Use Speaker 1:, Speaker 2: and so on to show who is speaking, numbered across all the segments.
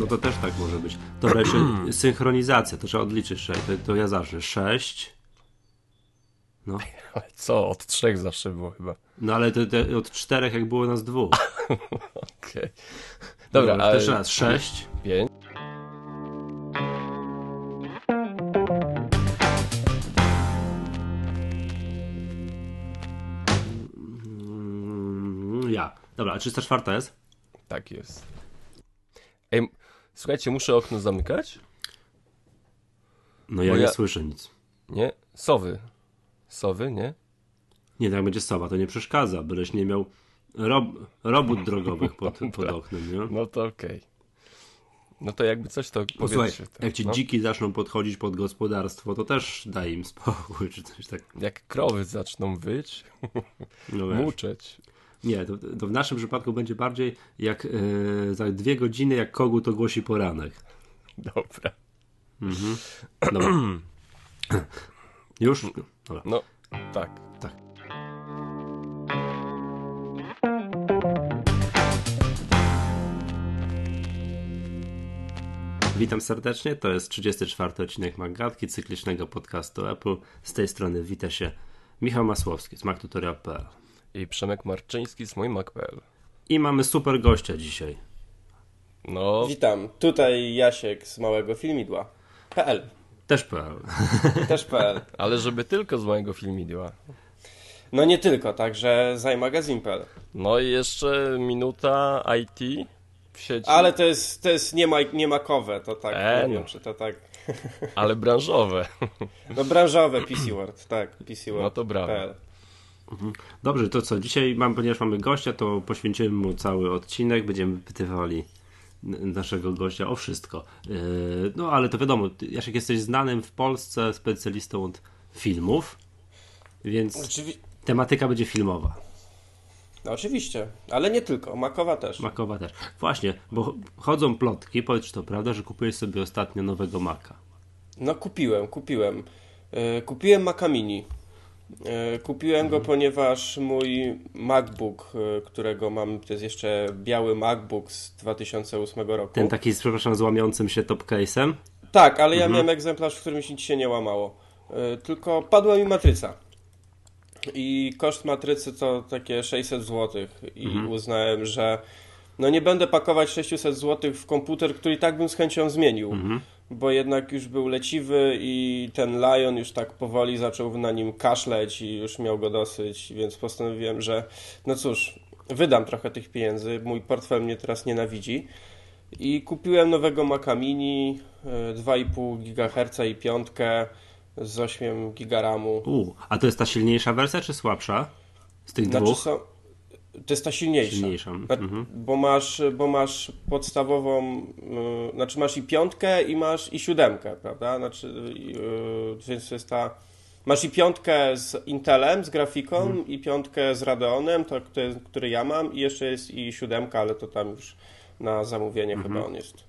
Speaker 1: No to też tak może być. Dobra, jeszcze synchronizacja, to trzeba odliczyć. To, to ja zacznę. 6.
Speaker 2: No. Ale co? Od trzech zawsze było chyba.
Speaker 1: No ale to, to od czterech jak było nas dwóch.
Speaker 2: Okej. Okay. Dobra,
Speaker 1: Dobra ale... też raz. 6.
Speaker 2: 5.
Speaker 1: Dobra, a 304 jest?
Speaker 2: Tak jest. Ej, słuchajcie, muszę okno zamykać?
Speaker 1: No ja, ja nie słyszę nic.
Speaker 2: Nie? Sowy. Sowy, nie?
Speaker 1: Nie, tak będzie sowa, to nie przeszkadza, byleś nie miał rob, robót drogowych pod, pod oknem, nie?
Speaker 2: No to okej. Okay. No to jakby coś to
Speaker 1: Posłuchaj, jak ci no? dziki zaczną podchodzić pod gospodarstwo, to też daj im spokój, czy coś tak.
Speaker 2: Jak krowy zaczną wyć, no muczeć.
Speaker 1: Nie, to, to, w naszym przypadku będzie bardziej jak yy, za dwie godziny, jak kogut ogłosi poranek.
Speaker 2: Dobra.
Speaker 1: Mhm. Dobra. Już?
Speaker 2: Dobra. No, tak.
Speaker 1: Tak. Witam serdecznie, to jest 34 odcinek Magatki, cyklicznego podcastu Apple. Z tej strony wita się Michał Masłowski z MacTutorial.pl
Speaker 2: i Przemek Marczyński z moim Mac.pl.
Speaker 1: I mamy super gościa dzisiaj.
Speaker 3: No. Witam, tutaj Jasiek z małego filmidła. PL.
Speaker 1: Też PL.
Speaker 3: Też PL.
Speaker 2: Ale żeby tylko z mojego filmidła.
Speaker 3: No nie tylko, także zajmagazin.pl.
Speaker 2: No i jeszcze minuta IT w sieci.
Speaker 3: Ale to jest, to jest nie, ma, nie makowe, to tak, e, nie no. wiem czy to tak...
Speaker 2: Ale branżowe.
Speaker 3: No branżowe, PC World, tak, PC World.
Speaker 2: No to brawo.
Speaker 1: Mhm. Dobrze, to co? Dzisiaj, mam, ponieważ mamy gościa, to poświęcimy mu cały odcinek. Będziemy pytywali naszego gościa o wszystko. E, no ale to wiadomo, Jaszek jesteś znanym w Polsce specjalistą od filmów, więc Oczywi tematyka będzie filmowa.
Speaker 3: No, oczywiście, ale nie tylko, Makowa też.
Speaker 1: Makowa też. Właśnie, bo chodzą plotki, powiedz czy to prawda, że kupujesz sobie ostatnio nowego Maka.
Speaker 3: No kupiłem, kupiłem. Yy, kupiłem Maca Mini. E, kupiłem go, ponieważ mój MacBook, e, którego mam, to jest jeszcze biały MacBook z 2008 roku.
Speaker 1: Ten taki, przepraszam, z łamiącym się top case'em?
Speaker 3: Tak, ale ja mhm. miałem egzemplarz, w którym nic się nie łamało. E, tylko padła mi matryca. I koszt matrycy to takie 600 zł. I mhm. uznałem, że no nie będę pakować 600 zł w komputer, który i tak bym z chęcią zmienił. Mhm bo jednak już był leciwy i ten Lion już tak powoli zaczął na nim kaszleć i już miał go dosyć, więc postanowiłem, że no cóż, wydam trochę tych pieniędzy, mój portfel mnie teraz nienawidzi i kupiłem nowego Maca Mini 2,5 GHz i piątkę z 8 GB RAMu.
Speaker 1: U, a to jest ta silniejsza wersja czy słabsza? Z tych znaczy dwóch? Są,
Speaker 3: to jest ta silniejsza.
Speaker 1: Silniejsza. Mhm.
Speaker 3: Bo, masz, bo masz podstawową, yy, znaczy masz i piątkę i masz i siódemkę, prawda? Znaczy, yy, więc jest ta. Masz i piątkę z Intelem, z grafiką, mhm. i piątkę z Radeonem, to, który, który ja mam, i jeszcze jest i siódemka, ale to tam już na zamówienie mhm. chyba on jest.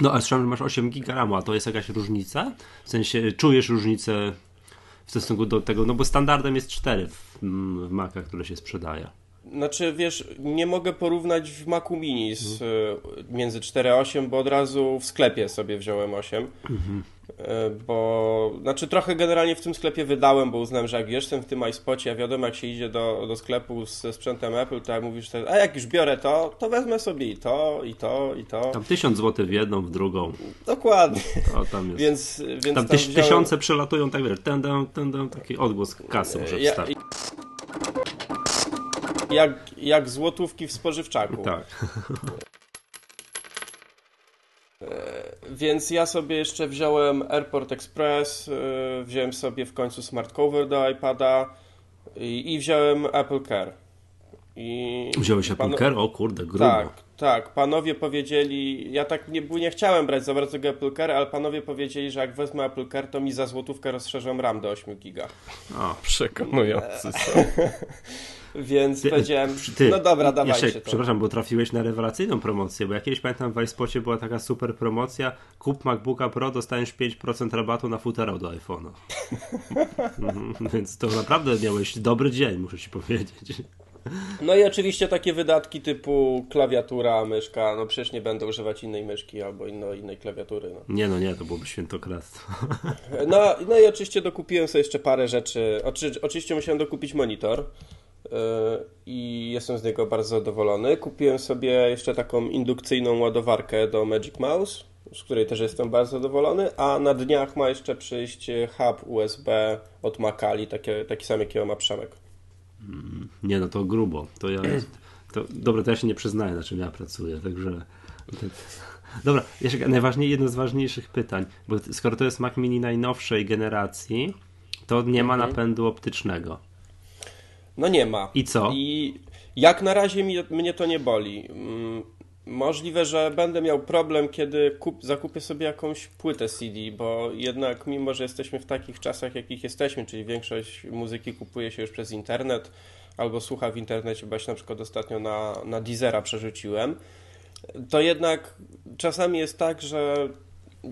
Speaker 1: No, a słyszałem, że masz 8 giga RAMu, a to jest jakaś różnica? W sensie, czujesz różnicę w stosunku do tego, no bo standardem jest 4 w, w Macach, które się sprzedaje.
Speaker 3: Znaczy, wiesz, nie mogę porównać w Macu Mini z, mhm. między 4 a 8, bo od razu w sklepie sobie wziąłem 8. Mhm. E, bo, znaczy trochę generalnie w tym sklepie wydałem, bo uznałem, że jak jestem w tym iSpocie, a wiadomo jak się idzie do, do sklepu ze sprzętem Apple, to jak mówisz, a jak już biorę to, to wezmę sobie i to, i to, i to.
Speaker 1: Tam tysiąc złotych w jedną, w drugą.
Speaker 3: Dokładnie.
Speaker 1: To tam jest.
Speaker 3: Więc, więc tam,
Speaker 1: tam tyś, wziąłem... tysiące przelatują, tak wiesz, ten, ten, ten, taki odgłos kasy może ja,
Speaker 3: jak, jak złotówki w spożywczaku.
Speaker 1: Tak.
Speaker 3: E, więc ja sobie jeszcze wziąłem Airport Express, e, wziąłem sobie w końcu Smart Cover do iPada i, i wziąłem Apple Care.
Speaker 1: I Wziąłeś Apple Care? O kurde, grubo.
Speaker 3: Tak, Tak, panowie powiedzieli, ja tak nie, nie chciałem brać za bardzo Apple Car, ale panowie powiedzieli, że jak wezmę Apple Car, to mi za złotówkę rozszerzą RAM do 8 giga.
Speaker 1: O.
Speaker 2: Przekonujący są.
Speaker 3: Więc
Speaker 1: Ty-
Speaker 3: powiedziałem,
Speaker 1: ty,
Speaker 3: no dobra, dawajcie
Speaker 1: Jasiek,
Speaker 3: to.
Speaker 1: Przepraszam, bo trafiłeś na rewelacyjną promocję, bo jakieś pamiętam w iSpocie była taka super promocja, kup MacBooka Pro, dostaniesz 5% rabatu na futerał do iPhone'a. Mhm, Więc to naprawdę miałeś dobry dzień, muszę ci powiedzieć.
Speaker 3: No i oczywiście takie wydatki typu klawiatura, myszka, no przecież nie będę używać innej myszki albo inno, innej klawiatury. No.
Speaker 1: Nie no nie, to byłoby świętokradztwo.
Speaker 3: No, no i oczywiście dokupiłem sobie jeszcze parę rzeczy. Oczy, oczywiście musiałem dokupić monitor yy, i jestem z niego bardzo zadowolony. Kupiłem sobie jeszcze taką indukcyjną ładowarkę do Magic Mouse, z której też jestem bardzo zadowolony, a na dniach ma jeszcze przyjść hub USB od Macali, takie, taki sam jaki ma Przemek.
Speaker 1: Nie no, to grubo. To ja, to, dobra, to ja się nie przyznaję, na czym ja pracuję, także... Dobra, jeszcze najważniej, jedno z ważniejszych pytań, bo skoro to jest Mac Mini najnowszej generacji, to nie ma napędu optycznego.
Speaker 3: No nie ma.
Speaker 1: I co?
Speaker 3: I jak na razie mi, mnie to nie boli. Możliwe, że będę miał problem, kiedy kup, zakupię sobie jakąś płytę CD, bo jednak mimo, że jesteśmy w takich czasach, jakich jesteśmy, czyli większość muzyki kupuje się już przez internet albo słucha w internecie, bo ja się na przykład ostatnio na, na Deezera przerzuciłem, to jednak czasami jest tak, że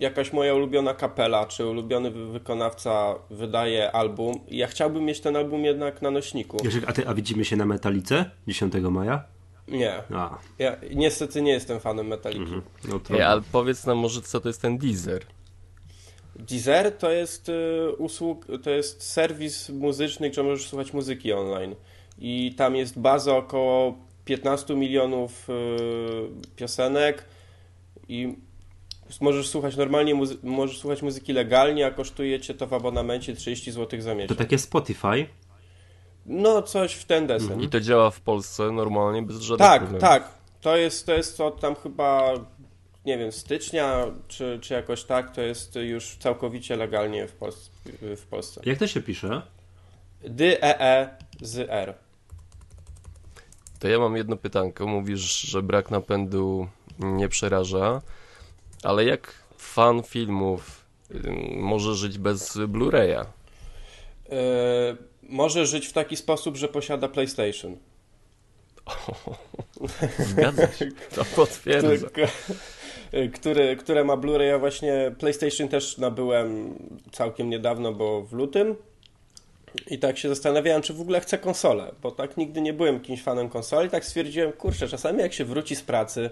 Speaker 3: jakaś moja ulubiona kapela czy ulubiony wy- wykonawca wydaje album ja chciałbym mieć ten album jednak na nośniku.
Speaker 1: A, ty, a widzimy się na Metalice 10 maja?
Speaker 3: Nie.
Speaker 1: A,
Speaker 3: Ja niestety nie jestem fanem Metaliki.
Speaker 1: no to...
Speaker 2: Ej, ale powiedz nam może, co to jest ten Deezer.
Speaker 3: Deezer to jest y, usług, to jest serwis muzyczny, gdzie możesz słuchać muzyki online. I tam jest baza około 15 milionów y, piosenek i możesz słuchać normalnie, muzy- możesz słuchać muzyki legalnie, a kosztuje cię to w abonamencie 30 zł za
Speaker 1: To
Speaker 3: miesiąc.
Speaker 1: takie Spotify.
Speaker 3: No coś w ten desen.
Speaker 2: I to działa w Polsce normalnie, bez żadnych
Speaker 3: Tak,
Speaker 2: problemów.
Speaker 3: tak. To jest, to jest od tam chyba, nie wiem, stycznia, czy, czy jakoś tak, to jest już całkowicie legalnie w, Pols w Polsce.
Speaker 1: Jak to się pisze?
Speaker 3: D, E, E, z R.
Speaker 2: To ja mam jedno pytanko. Mówisz, że brak napędu nie przeraża, ale jak fan filmów może żyć bez Blu-raya?
Speaker 3: Yy, może żyć w taki sposób, że posiada PlayStation.
Speaker 2: Zgadza się. To potwierdza.
Speaker 3: Tylko- Który, które ma Blu-ray. Ja właśnie PlayStation też nabyłem całkiem niedawno, bo w lutym. I tak się zastanawiałem, czy w ogóle chcę konsolę, bo tak nigdy nie byłem jakimś fanem konsoli. Tak stwierdziłem, kurczę, czasami jak się wróci z pracy,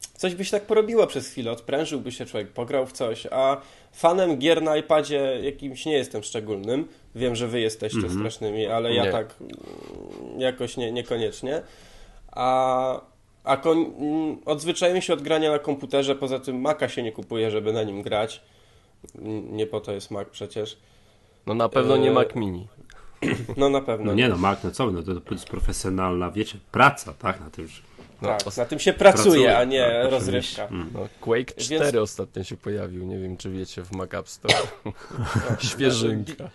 Speaker 3: coś by się tak porobiło przez chwilę, odprężyłby się człowiek, pograł w coś, a fanem gier na iPadzie jakimś nie jestem szczególnym. Wiem, że wy jesteście strasznymi, ale ja
Speaker 2: Nie.
Speaker 3: tak mm, jakoś nie, niekoniecznie. A, a kon, mm, odzwyczaiłem się od grania na komputerze, poza tym Maca się nie kupuje, żeby na nim grać. Mm, Nie po to jest Mac przecież.
Speaker 2: No na pewno nie
Speaker 3: Eee,
Speaker 2: Mac Mini.
Speaker 3: No na pewno.
Speaker 1: No nie no, Mac, no co, no to, to jest profesjonalna, wiecie, praca, tak, na tym, że...
Speaker 2: No,
Speaker 3: tak,
Speaker 2: os-
Speaker 3: na tym się pracuje,
Speaker 1: Pracuje,
Speaker 3: a nie
Speaker 1: tak,
Speaker 3: rozrywka.
Speaker 1: Mm.
Speaker 2: no, Quake 4
Speaker 3: Więc-
Speaker 2: ostatnio się pojawił. Nie wiem, czy wiecie, w Mac App Store. Świeżynka.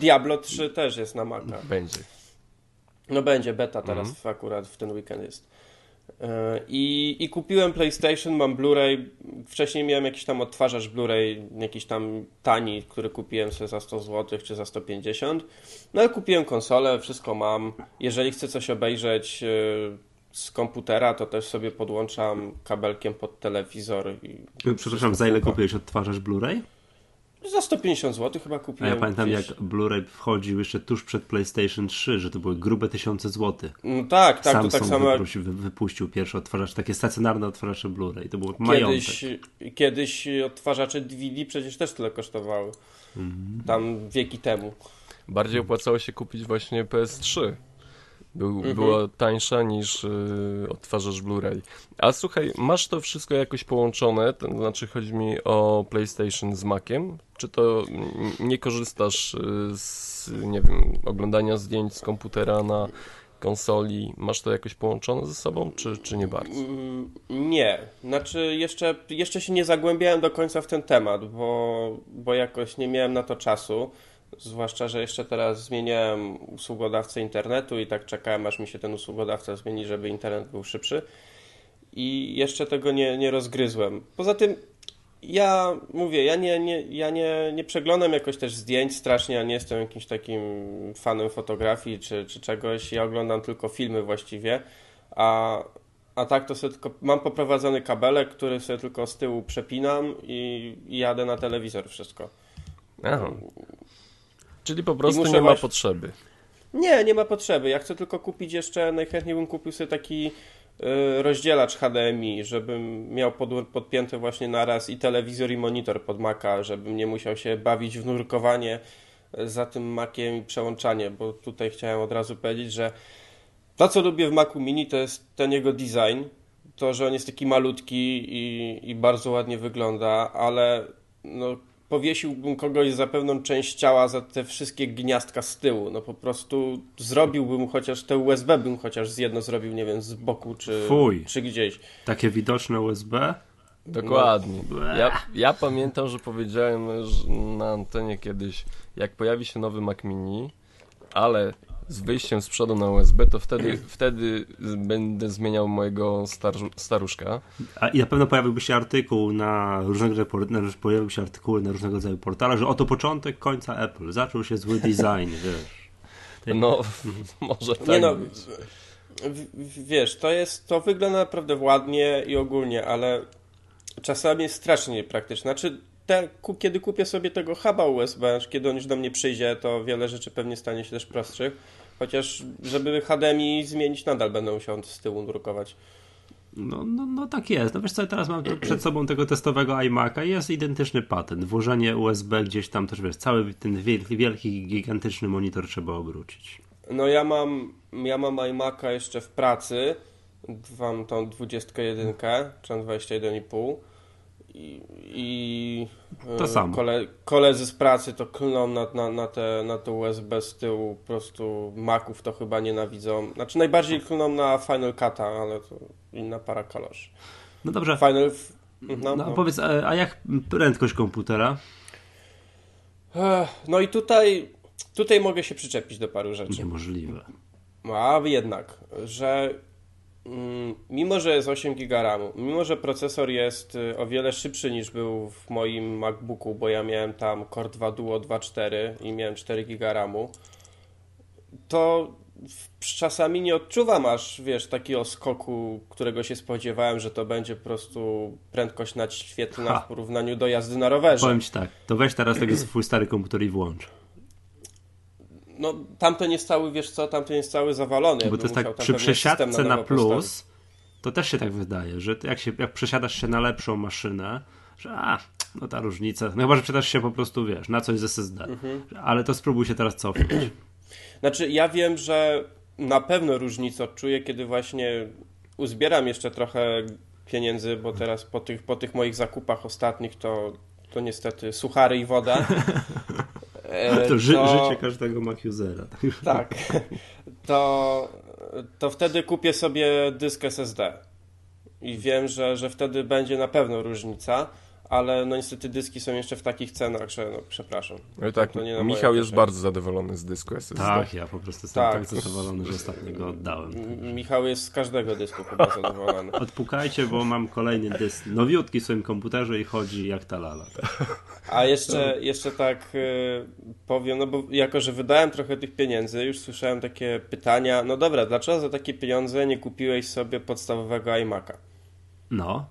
Speaker 3: Diablo 3 też jest na Maca.
Speaker 2: Będzie.
Speaker 3: No będzie, beta teraz
Speaker 2: Mhm.
Speaker 3: akurat w ten weekend jest. E, I, I kupiłem PlayStation, mam Blu-ray. Wcześniej miałem jakiś tam odtwarzacz Blu-ray, jakiś tam tani, który kupiłem sobie za 100 zł czy za 150. No ale kupiłem konsolę, wszystko mam. Jeżeli chcę coś obejrzeć e, z komputera, to też sobie podłączam kabelkiem pod telewizor. I
Speaker 1: Przepraszam, za ile kupiłeś odtwarzacz Blu-ray?
Speaker 3: Za 150 zł chyba
Speaker 1: A
Speaker 3: kupiłem.
Speaker 1: ja pamiętam
Speaker 3: gdzieś.
Speaker 1: jak Blu-ray wchodził jeszcze tuż przed PlayStation 3, że to były grube tysiące złotych.
Speaker 3: No tak, tak,
Speaker 1: Samsung
Speaker 3: to tak samo
Speaker 1: wypuścił, wy- wypuścił pierwszy odtwarzacz, takie stacjonarne odtwarzacze Blu-ray. To było majątek.
Speaker 3: Kiedyś, kiedyś odtwarzacze DVD przecież też tyle kosztowały.
Speaker 1: Mhm.
Speaker 3: Tam wieki temu.
Speaker 2: Bardziej opłacało się kupić właśnie PS3. Był,
Speaker 3: Mhm.
Speaker 2: Była tańsza niż y, odtwarzacz Blu-ray. A słuchaj, masz to wszystko jakoś połączone? To znaczy chodzi mi o PlayStation z Maciem? Czy to nie korzystasz y, z, nie wiem, oglądania zdjęć z komputera na konsoli? Masz to jakoś połączone ze sobą, czy, czy nie bardzo?
Speaker 3: Mm, Nie, znaczy jeszcze, jeszcze się nie zagłębiałem do końca w ten temat, bo, bo jakoś nie miałem na to czasu. Zwłaszcza, że jeszcze teraz zmieniałem usługodawcę internetu i tak czekałem, aż mi się ten usługodawca zmieni, żeby internet był szybszy. i jeszcze tego nie, nie rozgryzłem. Poza tym ja mówię, ja nie, nie, ja nie, nie przeglądam jakoś też zdjęć strasznie, ja nie jestem jakimś takim fanem fotografii czy, czy czegoś. Ja oglądam tylko filmy właściwie, a, a tak to sobie tylko mam poprowadzony kabelek, który sobie tylko z tyłu przepinam i, i jadę na telewizor wszystko.
Speaker 2: Aha. Czyli po prostu nie ma potrzeby.
Speaker 3: Nie, nie ma potrzeby. Ja chcę tylko kupić jeszcze, najchętniej bym kupił sobie taki y, rozdzielacz HDMI, żebym miał pod, podpięty właśnie naraz i telewizor i monitor pod Maca, żebym nie musiał się bawić w nurkowanie za tym Maciem i przełączanie, bo tutaj chciałem od razu powiedzieć, że to co lubię w Macu Mini to jest ten jego design, to, że on jest taki malutki i, i bardzo ładnie wygląda, ale no, powiesiłbym kogoś za pewną część ciała, za te wszystkie gniazdka z tyłu. No po prostu zrobiłbym chociaż te USB bym chociaż z jedno zrobił, nie wiem, z boku czy, Fuj. czy gdzieś.
Speaker 1: Takie widoczne USB?
Speaker 2: Dokładnie. No. Ja, ja pamiętam, że powiedziałem na antenie kiedyś, jak pojawi się nowy Mac Mini, ale z wyjściem z przodu na USB, to wtedy, wtedy będę zmieniał mojego star staruszka.
Speaker 1: A i na pewno pojawiłby się artykuł na różnego pojawił się artykuły na różnego rodzaju portalach, że oto początek końca Apple. Zaczął się zły design, wiesz.
Speaker 2: No, może tak Nie no, być.
Speaker 3: Wiesz, to jest, to wygląda naprawdę ładnie i ogólnie, ale czasami jest strasznie niepraktyczne. Znaczy, te, kiedy kupię sobie tego huba USB, kiedy on już do mnie przyjdzie, to wiele rzeczy pewnie stanie się też prostszych. Chociaż, żeby HDMI zmienić, nadal będę musiał z tyłu drukować.
Speaker 1: No, no, no tak jest. No wiesz co, teraz mam przed sobą tego testowego iMac'a i jest identyczny patent. Włożenie USB gdzieś tam też, wiesz, cały ten wielki, wielki gigantyczny monitor trzeba obrócić.
Speaker 3: No ja mam, ja mam iMac'a jeszcze w pracy. Mam tą 21, czy 21,5 i, i
Speaker 1: to e, samo.
Speaker 3: Kole, koledzy z pracy to klną na, na, na, te, na te USB z tyłu, po prostu Maców to chyba nienawidzą. Znaczy najbardziej klną na Final Cut'a, ale to inna para kaloszy.
Speaker 1: No dobrze.
Speaker 3: Final...
Speaker 1: No, no, no. powiedz, a jak prędkość komputera?
Speaker 3: No i tutaj, tutaj mogę się przyczepić do paru rzeczy.
Speaker 1: Niemożliwe.
Speaker 3: A jednak, że mimo że jest 8 GB RAMu, mimo że procesor jest y, o wiele szybszy niż był w moim MacBooku, bo ja miałem tam Core 2 Duo 2.4 i miałem 4 GB RAMu, to czasami nie odczuwam aż, wiesz, takiego skoku, którego się spodziewałem, że to będzie po prostu prędkość nadświetlna ha. w porównaniu do jazdy na rowerze.
Speaker 1: Powiem Ci tak, to weź teraz tego swój stary komputer i włącz
Speaker 3: no tamten jest cały, wiesz co, tamten jest cały zawalony.
Speaker 1: Bo to jest tak, przy przesiadce na, na plus, postawić. to też się tak wydaje, że jak, się, jak przesiadasz się na lepszą maszynę, że a, no ta różnica, no chyba, że przesiadasz się po prostu, wiesz, na coś z SSD, mhm. ale to spróbuj się teraz cofnąć.
Speaker 3: Znaczy, ja wiem, że na pewno różnicę odczuję, kiedy właśnie uzbieram jeszcze trochę pieniędzy, bo teraz po tych, po tych moich zakupach ostatnich to, to niestety suchary i woda.
Speaker 1: E, to, to życie każdego Mac-usera.
Speaker 3: Tak. To, to wtedy kupię sobie dysk SSD. I wiem, że, że wtedy będzie na pewno różnica ale no niestety dyski są jeszcze w takich cenach, że no przepraszam.
Speaker 2: No tak, Michał jest bardzo zadowolony z dysku SSD.
Speaker 1: Tak, ja po prostu jestem tak, tak zadowolony, że ostatnio go oddałem.
Speaker 3: Michał jest z każdego dysku chyba zadowolony.
Speaker 1: Odpukajcie, bo mam kolejny dysk nowiutki w swoim komputerze i chodzi jak ta lala.
Speaker 3: A jeszcze, jeszcze tak y, powiem, no bo jako, że wydałem trochę tych pieniędzy, już słyszałem takie pytania, no dobra, dlaczego za takie pieniądze nie kupiłeś sobie podstawowego iMac'a?
Speaker 1: No,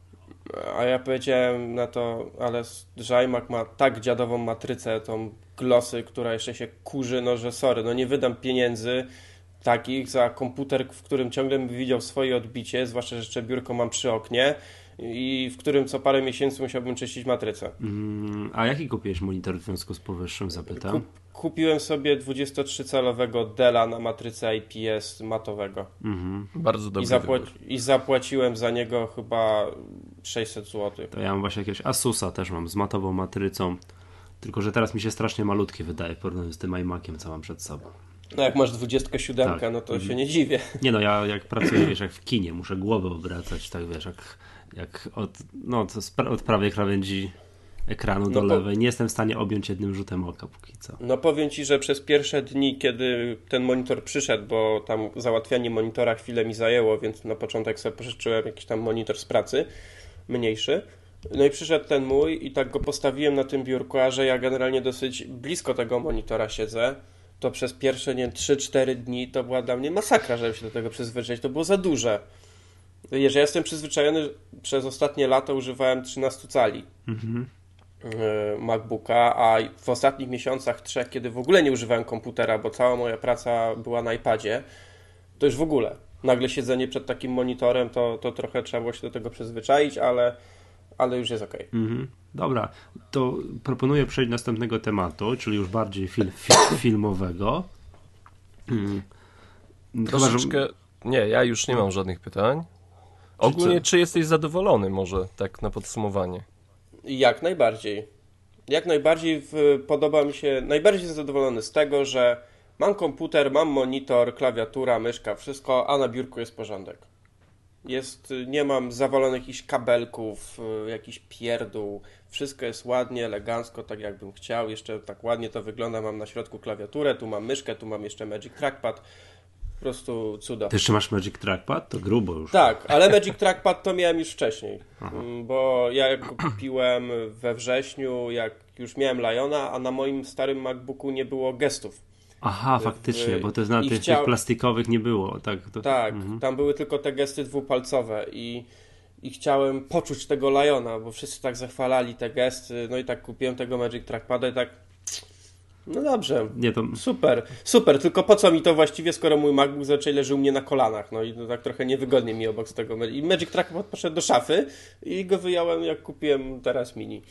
Speaker 3: a ja powiedziałem na to, ale że iMac ma tak dziadową matrycę, tą glosy, która jeszcze się kurzy, no że sorry, no nie wydam pieniędzy takich za komputer, w którym ciągle bym widział swoje odbicie, zwłaszcza, że jeszcze biurko mam przy oknie i w którym co parę miesięcy musiałbym czyścić matrycę.
Speaker 1: Mm, a jaki kupiłeś monitor w związku z powyższym, zapytam? Kup,
Speaker 3: kupiłem sobie 23-calowego Della na matryce IPS matowego.
Speaker 2: Mhm. Bardzo dobrze.
Speaker 3: I, zapłaci I zapłaciłem za niego chyba 600 zł.
Speaker 1: To ja mam właśnie jakiegoś Asusa też mam z matową matrycą. Tylko, że teraz mi się strasznie malutkie wydaje w porównaniu z tym iMaciem, co mam przed sobą.
Speaker 3: No jak masz 27, tak. no to mhm. się nie dziwię.
Speaker 1: Nie no, ja jak pracuję, wiesz, jak w kinie, muszę głowę obracać, tak wiesz, jak, jak od, no, od prawej krawędzi ekranu do no lewej. Nie jestem w stanie objąć jednym rzutem oka póki co.
Speaker 3: No powiem Ci, że przez pierwsze dni, kiedy ten monitor przyszedł, bo tam załatwianie monitora chwilę mi zajęło, więc na początek sobie pożyczyłem jakiś tam monitor z pracy, mniejszy. No i przyszedł ten mój i tak go postawiłem na tym biurku, a że ja generalnie dosyć blisko tego monitora siedzę, to przez pierwsze, nie 3-4 dni to była dla mnie masakra, żeby się do tego przyzwyczaić. To było za duże. Jeżeli ja jestem przyzwyczajony, przez ostatnie lata używałem 13 cali mhm. E, MacBooka, a w ostatnich miesiącach, trzech, kiedy w ogóle nie używałem komputera, bo cała moja praca była na iPadzie, to już w ogóle. Nagle siedzenie przed takim monitorem, to, to trochę trzeba było się do tego przyzwyczaić, ale, ale już jest ok. Mhm.
Speaker 1: Dobra, to proponuję przejść do następnego tematu, czyli już bardziej fil, fil, filmowego.
Speaker 2: Hmm. Troszeczkę... Że... Nie, ja już nie mam żadnych pytań. Ogólnie, czy jesteś zadowolony może, tak na podsumowanie?
Speaker 3: Jak najbardziej. Jak najbardziej w, podoba mi się, najbardziej zadowolony z tego, że mam komputer, mam monitor, klawiatura, myszka, wszystko, a na biurku jest porządek. Jest, nie mam zawalonych jakichś kabelków, y, jakiś pierdół. Wszystko jest ładnie, elegancko, tak jakbym chciał. Jeszcze tak ładnie to wygląda. Mam na środku klawiaturę, tu mam myszkę, tu mam jeszcze Magic Trackpad. Po prostu cuda.
Speaker 1: Ty jeszcze masz Magic Trackpad? To grubo już.
Speaker 3: Tak, ale Magic Trackpad to miałem już wcześniej. Aha. Mm, bo ja go kupiłem we wrześniu, jak już miałem Liona, a na moim starym MacBooku nie było gestów.
Speaker 1: Aha, faktycznie, bo to na tych, chciał... tych, plastikowych nie było. Tak,
Speaker 3: to... tak mhm. tam były tylko te gesty dwupalcowe i, i chciałem poczuć tego Liona, bo wszyscy tak zachwalali te gesty, no i tak kupiłem tego Magic Trackpada i tak no dobrze, nie, to... super, super, tylko po co mi to właściwie, skoro mój MacBook zazwyczaj leży u mnie na kolanach, no i to tak trochę niewygodnie mi obok z tego. I Magic Trackpad poszedł do szafy i go wyjąłem jak kupiłem teraz mini.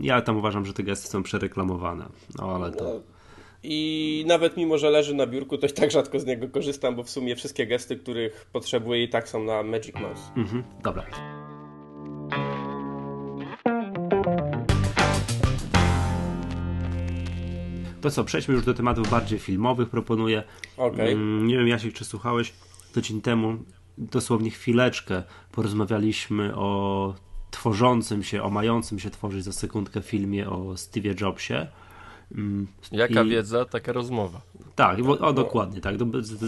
Speaker 1: Ja tam uważam, że te gesty są przereklamowane, no ale to... No.
Speaker 3: I nawet mimo, że leży na biurku, to i tak rzadko z niego korzystam, bo w sumie wszystkie gesty, których potrzebuję i tak są na Magic Mouse. Mhm,
Speaker 1: dobra. To co, przejdźmy już do tematów bardziej filmowych, proponuję. Okay. Mm, nie wiem, Jasiek, czy słuchałeś tydzień temu, dosłownie chwileczkę, porozmawialiśmy o tworzącym się, o mającym się tworzyć za sekundkę filmie o Steve Jobsie.
Speaker 2: Mm, Jaka I... wiedza, taka rozmowa.
Speaker 1: Tak, bo, o, dokładnie, tak.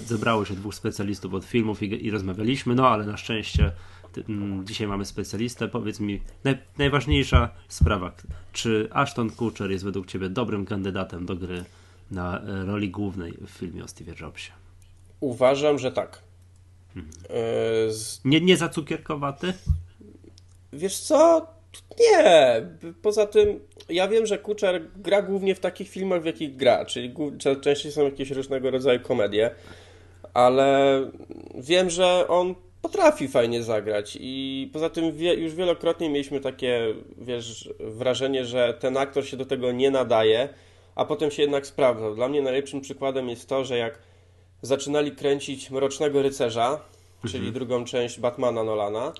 Speaker 1: Zebrało się dwóch specjalistów od filmów i, i rozmawialiśmy, no ale na szczęście Mm, dzisiaj mamy specjalistę. Powiedz mi, naj, najważniejsza sprawa. Czy Ashton Kutcher jest według Ciebie dobrym kandydatem do gry na e, roli głównej w filmie o Steve Jobsie?
Speaker 3: Uważam, że tak.
Speaker 1: Hmm. Z... Nie, nie za cukierkowaty?
Speaker 3: Wiesz co? Nie. Poza tym, ja wiem, że Kutcher gra głównie w takich filmach, w jakich gra, czyli częściej są jakieś różnego rodzaju komedie, ale wiem, że on potrafi fajnie zagrać i poza tym wie, już wielokrotnie mieliśmy takie, wiesz, wrażenie, że ten aktor się do tego nie nadaje, a potem się jednak sprawdzał. Dla mnie najlepszym przykładem jest to, że jak zaczynali kręcić Mrocznego Rycerza, mhm. czyli drugą część Batmana Nolana,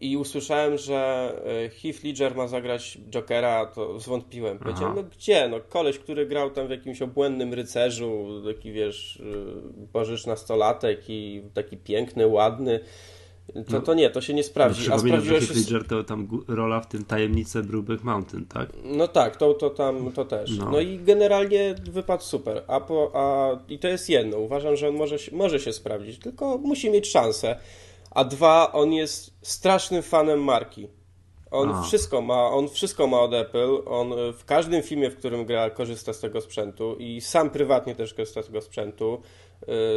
Speaker 3: i usłyszałem, że e, Heath Ledger ma zagrać Jokera, to zwątpiłem. Powiedziałem, no gdzie? No koleś, który grał tam w jakimś obłędnym rycerzu, taki wiesz, e, bożysz nastolatek i taki piękny, ładny. To, no, to nie, to się nie sprawdzi.
Speaker 1: No, A sprawdziło się... Ledger to tam rola w tym Tajemnice Brubeck Mountain, tak?
Speaker 3: No tak, to, to tam, to też. No. no i generalnie wypadł super. A, po, a I to jest jedno. Uważam, że on może, może się sprawdzić, tylko musi mieć szansę a dwa, on jest strasznym fanem marki. On a. wszystko ma, on wszystko ma od Apple. On w każdym filmie, w którym gra, korzysta z tego sprzętu i sam prywatnie też korzysta z tego sprzętu.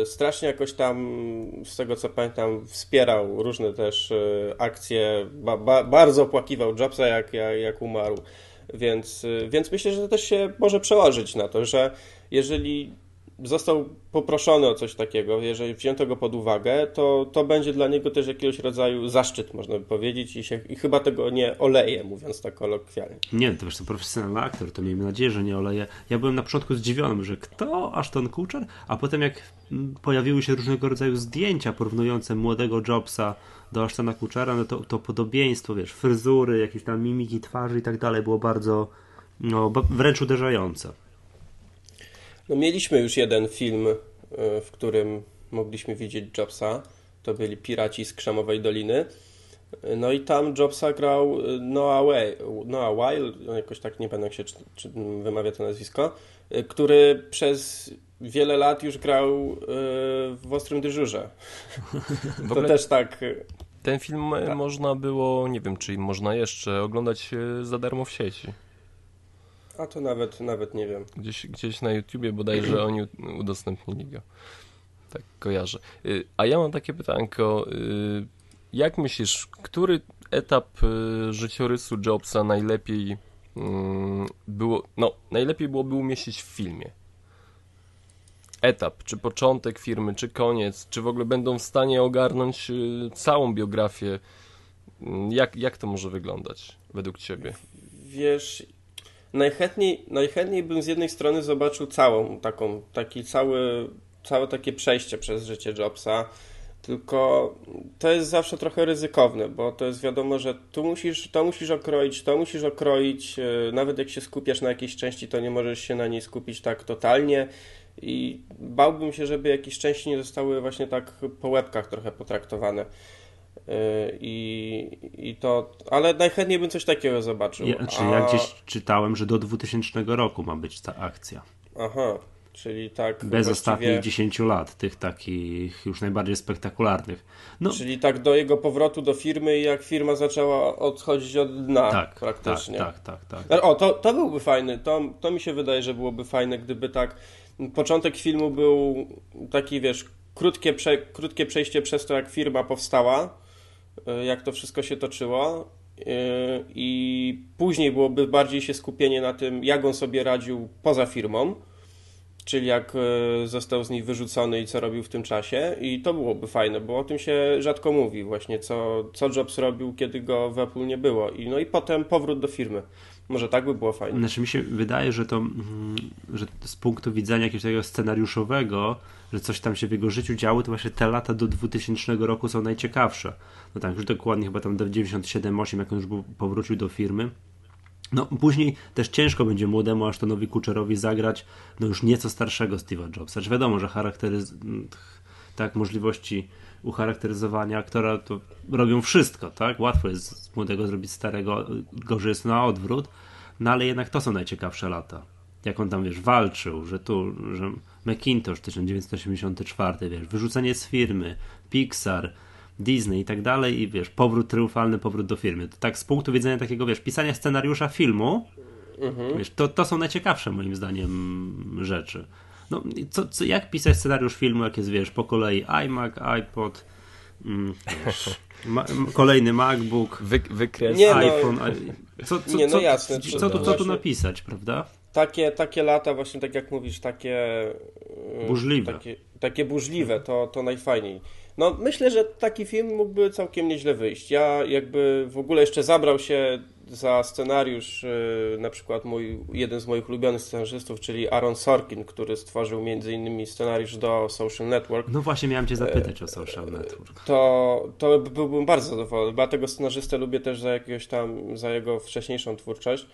Speaker 3: Y, strasznie jakoś tam, z tego co pamiętam, wspierał różne też y, akcje. Ba, ba, bardzo opłakiwał Jobsa, jak, jak, jak umarł. Więc, więc myślę, że to też się może przełożyć na to, że jeżeli został poproszony o coś takiego, jeżeli wzięto go pod uwagę, to, to będzie dla niego też jakiegoś rodzaju zaszczyt, można by powiedzieć, i, się, i chyba tego nie oleje, mówiąc tak kolokwialnie.
Speaker 1: Nie, to wiesz, to profesjonalny aktor, to miejmy nadzieję, że nie oleje. Ja byłem na początku zdziwiony, że kto Ashton Kutcher, a potem jak pojawiły się różnego rodzaju zdjęcia porównujące młodego Jobsa do Ashtona Kutchera, no to, to podobieństwo, wiesz, fryzury, jakieś tam mimiki twarzy i tak dalej było bardzo, no, wręcz uderzające.
Speaker 3: No mieliśmy już jeden film, e, w którym mogliśmy widzieć Jobsa. To byli Piraci z Krzemowej Doliny. No i tam Jobsa grał Noah, Way, Noah Weil, no jakoś tak nie pamiętam się, czy, czy wymawia to nazwisko, który przez wiele lat już grał w Ostrym Dyżurze. to też tak...
Speaker 2: Ten film tak. można było, nie wiem, czy można jeszcze oglądać za darmo w sieci.
Speaker 3: A to nawet, nawet nie wiem.
Speaker 2: Gdzieś, gdzieś na YouTubie bodajże oni udostępnili go. Tak kojarzę. Y, a ja mam takie pytanko. Y, jak myślisz, który etap y, życiorysu Jobsa najlepiej było, no, najlepiej byłoby umieścić w filmie? Etap, czy początek firmy, czy koniec, czy w ogóle będą w stanie ogarnąć całą biografię? Jak, jak to może wyglądać według Ciebie?
Speaker 3: Wiesz, najchętniej, najchętniej bym z jednej strony zobaczył całą taką, taki cały, całe takie przejście przez życie Jobsa, tylko to jest zawsze trochę ryzykowne, bo to jest wiadomo, że tu musisz, to musisz okroić, to musisz okroić, e, nawet jak się skupiasz na jakiejś części, to nie możesz się na niej skupić tak totalnie i bałbym się, żeby jakieś części nie zostały właśnie tak po łebkach trochę potraktowane. Y, I, I to, ale najchętniej bym coś takiego zobaczył.
Speaker 1: Ja, czyli A... ja gdzieś czytałem, że do 2000 roku ma być ta akcja.
Speaker 3: Aha, czyli tak.
Speaker 1: Bez ostatnich 10 lat, tych takich już najbardziej spektakularnych.
Speaker 3: No. Czyli tak do jego powrotu do firmy, jak firma zaczęła odchodzić od dna tak, praktycznie.
Speaker 1: Tak, tak, tak. tak.
Speaker 3: O, to, to byłby fajny. To, to mi się wydaje, że byłoby fajne, gdyby tak. Początek filmu był taki, wiesz, krótkie, prze, krótkie przejście przez to, jak firma powstała E, jak to wszystko się toczyło. E, I później byłoby bardziej się skupienie na tym, jak on sobie radził poza firmą, czyli jak e, został z niej wyrzucony i co robił w tym czasie. I to byłoby fajne, bo o tym się rzadko mówi, właśnie co, co Jobs robił, kiedy go w Apple nie było. I, no i potem powrót do firmy. Może tak by było fajnie.
Speaker 1: Znaczy mi się wydaje, że to mm, że z punktu widzenia jakiegoś takiego scenariuszowego, że coś tam się w jego życiu działo, to właśnie te lata do 2000 roku są najciekawsze. No tak, już dokładnie chyba tam do 97-8, jak on już powrócił do firmy. No później też ciężko będzie młodemu Ashtonowi Kutcherowi zagrać no już nieco starszego Steve'a Jobsa. Znaczy wiadomo, że charakteryz... tak, możliwości ucharakteryzowania aktora to robią wszystko, tak? Łatwo jest z młodego zrobić starego, gorzej jest na odwrót, no ale jednak to są najciekawsze lata. Jak on tam, wiesz, walczył, że tu, że Macintosh 1984, wiesz, wyrzucenie z firmy, Pixar, Disney i tak dalej i wiesz, powrót triumfalny, powrót do firmy. To tak z punktu widzenia takiego, wiesz, pisania scenariusza filmu, mhm. wiesz, to, to są najciekawsze moim zdaniem rzeczy. No, co, co, jak pisać scenariusz filmu, jak jest, wiesz, po kolei iMac, iPod, mm, wiesz, ma, kolejny MacBook,
Speaker 2: Wy, wykres,
Speaker 1: nie, no, iPhone. No, co, co, nie, no jasne, co, co, tu, co tu napisać, prawda?
Speaker 3: Takie, takie lata, właśnie tak jak mówisz, takie
Speaker 1: y, burzliwe.
Speaker 3: Takie, takie burzliwe, to, to najfajniej. No, myślę, że taki film mógłby całkiem nieźle wyjść. Ja jakby w ogóle jeszcze zabrał się za scenariusz y, na przykład mój, jeden z moich ulubionych scenarzystów, czyli Aaron Sorkin, który stworzył m.in. scenariusz do Social Network.
Speaker 1: No właśnie miałem Cię zapytać o Social Network.
Speaker 3: To, to byłbym bardzo zadowolony, bo ja tego scenarzystę lubię też za jakiegoś tam, za jego wcześniejszą twórczość.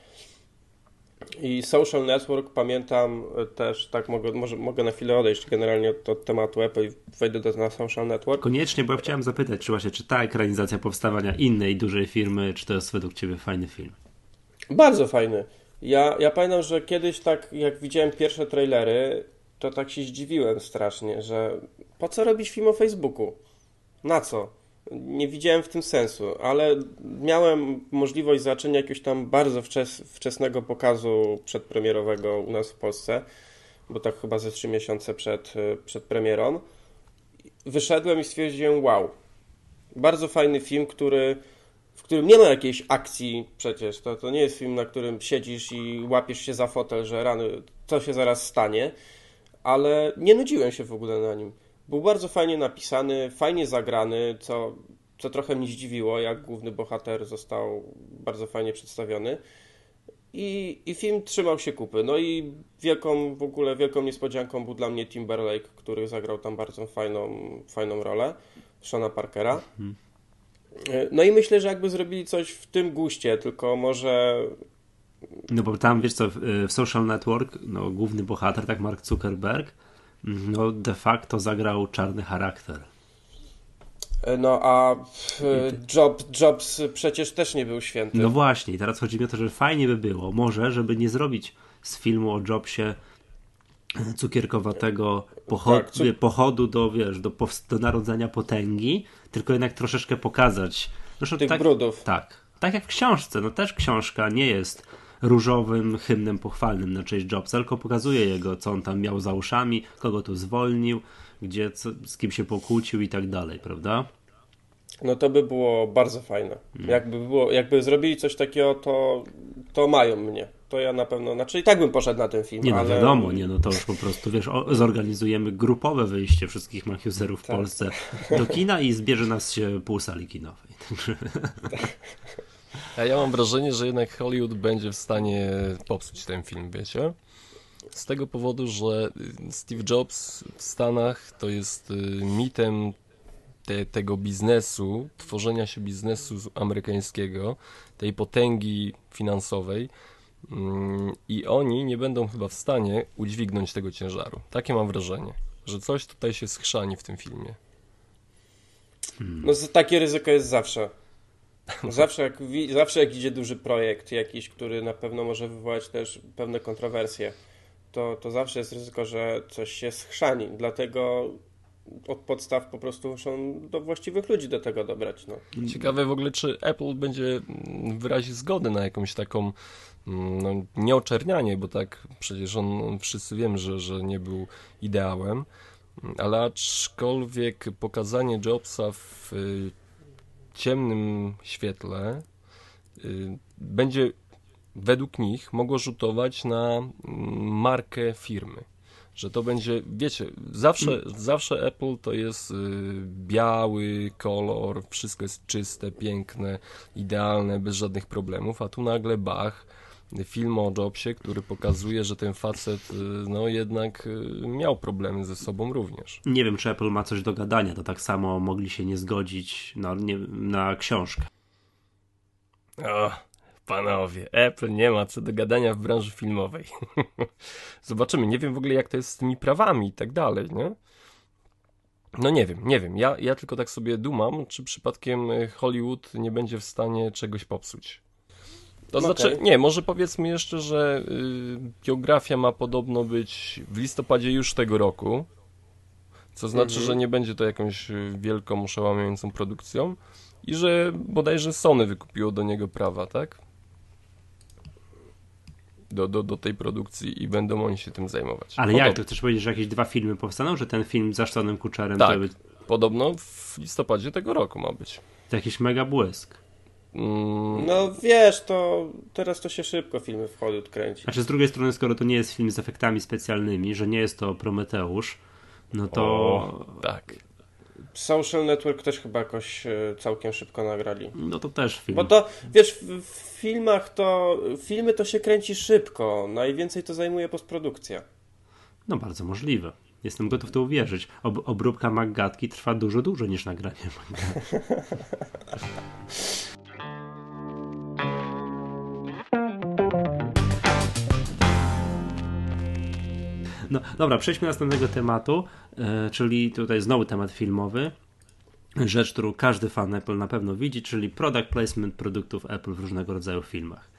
Speaker 3: I Social Network pamiętam też, tak mogę, może, mogę na chwilę odejść generalnie od, od tematu Apple i wejdę do, na Social Network.
Speaker 1: Koniecznie, bo ja chciałem zapytać, czy właśnie, czy ta ekranizacja powstawania innej dużej firmy, czy to jest według Ciebie fajny film?
Speaker 3: Bardzo fajny. Ja, ja pamiętam, że kiedyś tak, jak widziałem pierwsze trailery, to tak się zdziwiłem strasznie, że po co robić film o Facebooku? Na co? Nie widziałem w tym sensu, ale miałem możliwość zobaczenia jakiegoś tam bardzo wczes wczesnego pokazu przedpremierowego u nas w Polsce, bo tak chyba ze trzy miesiące przed, przed premierą. Wyszedłem i stwierdziłem, wow, bardzo fajny film, który, w którym nie ma jakiejś akcji przecież. To, to nie jest film, na którym siedzisz i łapiesz się za fotel, że rany, co się zaraz stanie, ale nie nudziłem się w ogóle na nim. Był bardzo fajnie napisany, fajnie zagrany, co, co trochę mnie zdziwiło, jak główny bohater został bardzo fajnie przedstawiony. I, I film trzymał się kupy. No i wielką, w ogóle wielką niespodzianką był dla mnie Timberlake, który zagrał tam bardzo fajną, fajną rolę, Shona Parkera. Mhm. No i myślę, że jakby zrobili coś w tym guście, tylko może
Speaker 1: no bo tam, wiesz co, w Social Network, no główny bohater, tak Mark Zuckerberg, no de facto zagrał czarny charakter.
Speaker 3: No a Job, Jobs przecież też nie był święty.
Speaker 1: No właśnie, teraz chodzi mi o to, że fajnie by było, może, żeby nie zrobić z filmu o Jobsie cukierkowatego pochod, tak, cuk pochodu do, wiesz, do, do narodzenia potęgi, tylko jednak troszeczkę pokazać.
Speaker 3: Zresztą Tych tak, brudów.
Speaker 1: Tak. Tak jak w książce. No też książka nie jest różowym hymnem pochwalnym na cześć Jobsa, tylko pokazuje jego, co on tam miał za uszami, kogo tu zwolnił, gdzie, co, z kim się pokłócił i tak dalej, prawda?
Speaker 3: No to by było bardzo fajne. Hmm. Jakby, było, jakby zrobili coś takiego, to, to mają mnie. To ja na pewno, znaczy i tak bym poszedł na ten film.
Speaker 1: Nie no
Speaker 3: ale...
Speaker 1: wiadomo, nie no to już po prostu, wiesz, o, zorganizujemy grupowe wyjście wszystkich Machiuserów tak. w Polsce do kina i zbierze nas się pół sali kinowej.
Speaker 2: A ja mam wrażenie, że jednak Hollywood będzie w stanie popsuć ten film, wiecie? Z tego powodu, że Steve Jobs w Stanach to jest y, mitem te, tego biznesu, tworzenia się biznesu amerykańskiego, tej potęgi finansowej mm, i oni nie będą chyba w stanie udźwignąć tego ciężaru. Takie mam wrażenie, że coś tutaj się schrzani w tym filmie.
Speaker 3: Hmm. No takie ryzyko jest zawsze. Zawsze jak, zawsze jak idzie duży projekt jakiś, który na pewno może wywołać też pewne kontrowersje, to, to zawsze jest ryzyko, że coś się schrzani. Dlatego od podstaw po prostu muszą do właściwych ludzi do tego dobrać. No.
Speaker 2: Ciekawe w ogóle, czy Apple będzie wyrazić zgodę na jakąś taką mm, no, nieoczernianie, bo tak przecież on, wszyscy wiemy, że, że nie był ideałem, ale aczkolwiek pokazanie Jobsa w ciemnym świetle y, będzie według nich mogło rzutować na mm, markę firmy. Że to będzie, wiecie, zawsze, zawsze Apple to jest y, biały kolor, wszystko jest czyste, piękne, idealne, bez żadnych problemów, a tu nagle Bach, film o Jobsie, który pokazuje, że ten facet y, no jednak y, miał problemy ze sobą również.
Speaker 1: Nie wiem, czy Apple ma coś do gadania, to tak samo mogli się nie zgodzić na, nie, na książkę.
Speaker 2: Oh. Panowie, Apple nie ma co do gadania w branży filmowej. Zobaczymy. Nie wiem w ogóle, jak to jest z tymi prawami i tak dalej, nie? No nie wiem, nie wiem. Ja, ja tylko tak sobie dumam, czy przypadkiem Hollywood nie będzie w stanie czegoś popsuć. To okay. znaczy, nie, może powiedzmy jeszcze, że y, biografia ma podobno być w listopadzie już tego roku. Co znaczy, mm -hmm. że nie będzie to jakąś y, wielką, oszałamiającą produkcją. I że bodajże Sony wykupiło do niego prawa, tak? do, do, do tej produkcji i będą oni się tym zajmować.
Speaker 1: Ale podobno. jak? To chcesz powiedzieć, że jakieś dwa filmy powstaną? Że ten film z Zaszczonym Kuczerem
Speaker 2: tak, to być... podobno w listopadzie tego roku ma być.
Speaker 1: To jakiś mega błysk.
Speaker 3: Mm. No wiesz, to teraz to się szybko filmy w Hollywood kręci.
Speaker 1: Znaczy z drugiej strony, skoro to nie jest film z efektami specjalnymi, że nie jest to Prometeusz, no to...
Speaker 2: O, tak.
Speaker 3: Social Network też chyba jakoś e, całkiem szybko nagrali.
Speaker 1: No to też film.
Speaker 3: Bo to, wiesz, w filmach to, filmy to się kręci szybko, najwięcej to zajmuje postprodukcja.
Speaker 1: No bardzo możliwe. Jestem gotów to uwierzyć. Ob obróbka Maggatki trwa dużo dłużej niż nagranie Maggatki. No dobra, przejdźmy do następnego tematu, yy, czyli tutaj znowu temat filmowy. Rzecz, którą każdy fan Apple na pewno widzi, czyli product placement produktów Apple w różnego rodzaju filmach.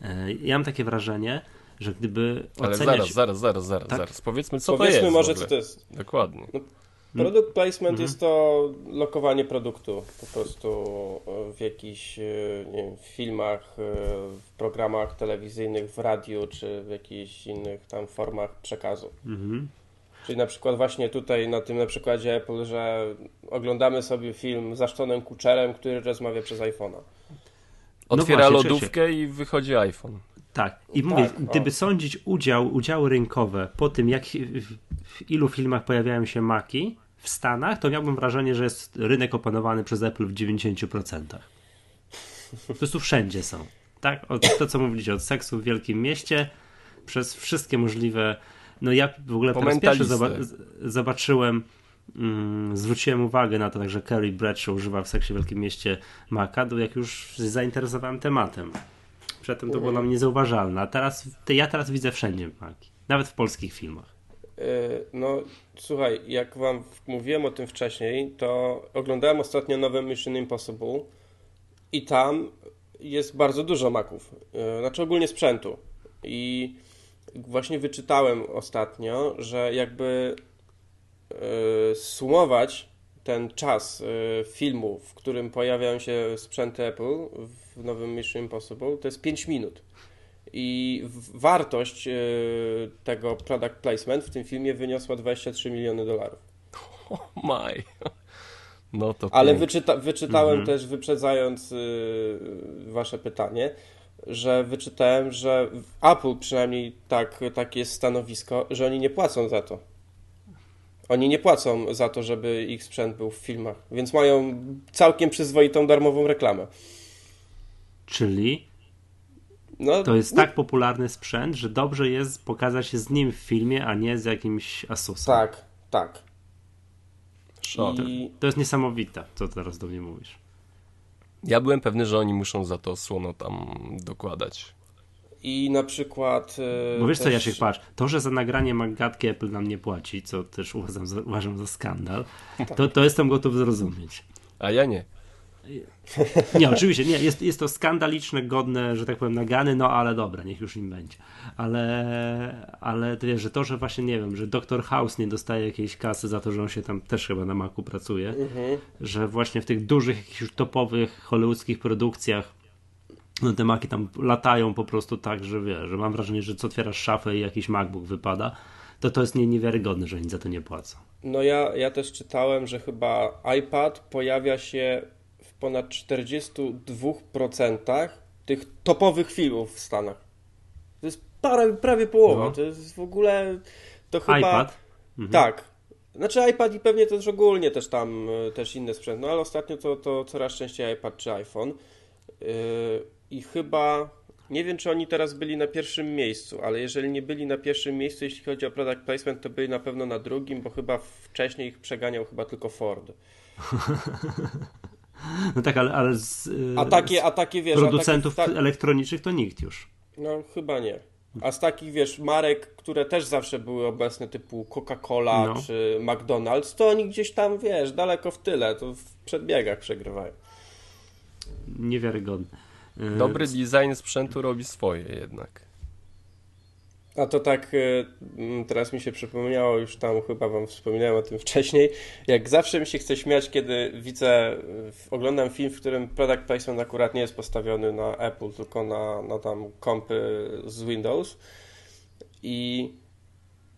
Speaker 1: Yy, ja mam takie wrażenie, że gdyby
Speaker 2: Ale
Speaker 1: oceniać...
Speaker 2: zaraz, zaraz, zaraz, zaraz, tak? zaraz. Powiedzmy, co Powiedzmy to jest.
Speaker 3: może, co to jest.
Speaker 2: Dokładnie. No,
Speaker 3: Product placement mhm. jest to lokowanie produktu po prostu w jakichś wiem, filmach, w programach telewizyjnych, w radiu czy w jakichś innych tam formach przekazu. Mhm. Czyli na przykład właśnie tutaj na tym na przykładzie Apple, że oglądamy sobie film z Ashtonem Kutcherem, który rozmawia przez iPhone'a.
Speaker 2: Otwiera no właśnie, lodówkę i wychodzi iPhone.
Speaker 1: Tak, i mówię, tak, gdyby sądzić udział, udziały rynkowe po tym, jak w ilu filmach pojawiają się maki, w Stanach, to miałbym wrażenie, że jest rynek opanowany przez Apple w 90%. Po prostu wszędzie są. Tak? Od, to, co mówiliście, od seksu w wielkim mieście, przez wszystkie możliwe. No ja w ogóle po raz pierwszy zoba zobaczyłem, mm, zwróciłem uwagę na to, że Carrie Bradshaw używa w seksie w wielkim mieście Maca, jak już zainteresowałem tematem. Przedtem to było dla mnie niezauważalne, a teraz ja teraz widzę wszędzie Maki. Nawet w polskich filmach.
Speaker 3: No, słuchaj, jak wam mówiłem o tym wcześniej, to oglądałem ostatnio nowe Mission Impossible i tam jest bardzo dużo maków, e, znaczy ogólnie sprzętu. I właśnie wyczytałem ostatnio, że jakby e, sumować ten czas filmu, w którym pojawiają się sprzęty Apple w nowym Mission Impossible, to jest 5 minut. I wartość tego product placement w tym filmie wyniosła 23 miliony dolarów.
Speaker 2: Oh my. No to
Speaker 3: Ale wyczyta, wyczytałem mhm. też, wyprzedzając y, wasze pytanie, że wyczytałem, że Apple przynajmniej tak, takie jest stanowisko, że oni nie płacą za to. Oni nie płacą za to, żeby ich sprzęt był w filmach, więc mają całkiem przyzwoitą darmową reklamę.
Speaker 1: Czyli no, to jest tak popularny sprzęt, że dobrze jest pokazać się z nim w filmie, a nie z jakimś Asusem.
Speaker 3: Tak, tak.
Speaker 1: To, to jest niesamowite, co teraz do mnie mówisz.
Speaker 2: Ja byłem pewny, że oni muszą za to słono tam dokładać.
Speaker 3: I na przykład.
Speaker 1: Yy, Bo wiesz też... co, Jasiek, patrz, to, że za nagranie magatki Apple nam nie płaci, co też uważam za, uważam za skandal, tak. to, to jestem gotów zrozumieć.
Speaker 2: A ja nie.
Speaker 1: Nie, oczywiście, nie, jest, jest to skandaliczne, godne, że tak powiem, nagany, no ale dobra, niech już im będzie. Ale, ale to wiesz, że to, że właśnie, nie wiem, że Dr. House nie dostaje jakiejś kasy za to, że on się tam też chyba na maku pracuje, mhm. że właśnie w tych dużych, jakichś już topowych hollywoodzkich produkcjach no te maki tam latają po prostu tak, że wiesz, że mam wrażenie, że co otwierasz szafę i jakiś MacBook wypada, to to jest nie, niewiarygodne, że oni za to nie płacą.
Speaker 3: No ja, ja też czytałem, że chyba iPad pojawia się ponad 42% tych topowych filmów w Stanach. To jest prawie, prawie połowa. No. To jest w ogóle. To chyba.
Speaker 1: iPad?
Speaker 3: Mhm. Tak. Znaczy iPad i pewnie też ogólnie też tam e, też inne sprzęt, no ale ostatnio to, to coraz częściej iPad czy iPhone. Yy, I chyba nie wiem, czy oni teraz byli na pierwszym miejscu, ale jeżeli nie byli na pierwszym miejscu, jeśli chodzi o product placement, to byli na pewno na drugim, bo chyba wcześniej ich przeganiał chyba tylko Ford.
Speaker 1: No tak, ale, ale z,
Speaker 3: a takie, a takie, wiesz,
Speaker 1: producentów takich, elektronicznych to nikt już.
Speaker 3: No chyba nie. A z takich, wiesz, marek, które też zawsze były obecne, typu Coca-Cola no. czy McDonald's, to oni gdzieś tam, wiesz, daleko w tyle, to w przedbiegach przegrywają.
Speaker 1: Niewiarygodne.
Speaker 2: Dobry design sprzętu robi swoje jednak.
Speaker 3: A to tak y, mm, teraz mi się przypomniało, już tam chyba wam wspominałem o tym wcześniej, jak zawsze mi się chce śmiać, kiedy widzę, oglądam film, w którym product placement akurat nie jest postawiony na Apple, tylko na, na tam kompy z Windows i,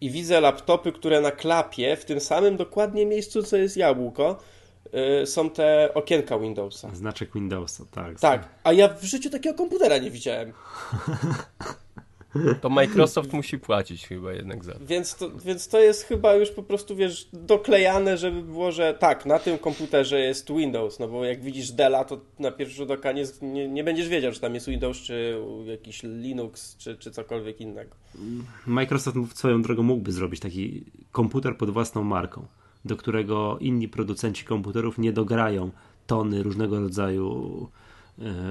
Speaker 3: i widzę laptopy, które na klapie, w tym samym dokładnie miejscu, co jest jabłko, y, są te okienka Windowsa.
Speaker 1: Znaczek Windowsa, tak.
Speaker 3: Tak, a ja w życiu takiego komputera nie widziałem.
Speaker 2: To Microsoft musi płacić chyba jednak za to.
Speaker 3: Więc to, więc to jest chyba już po prostu, wiesz, doklejane, żeby było, że tak, na tym komputerze jest Windows, no bo jak widzisz Della, to na pierwszy rzut oka nie, nie, nie będziesz wiedział, czy tam jest Windows, czy jakiś Linux, czy, czy cokolwiek innego.
Speaker 1: Microsoft swoją drogą mógłby zrobić taki komputer pod własną marką, do którego inni producenci komputerów nie dograją tony różnego rodzaju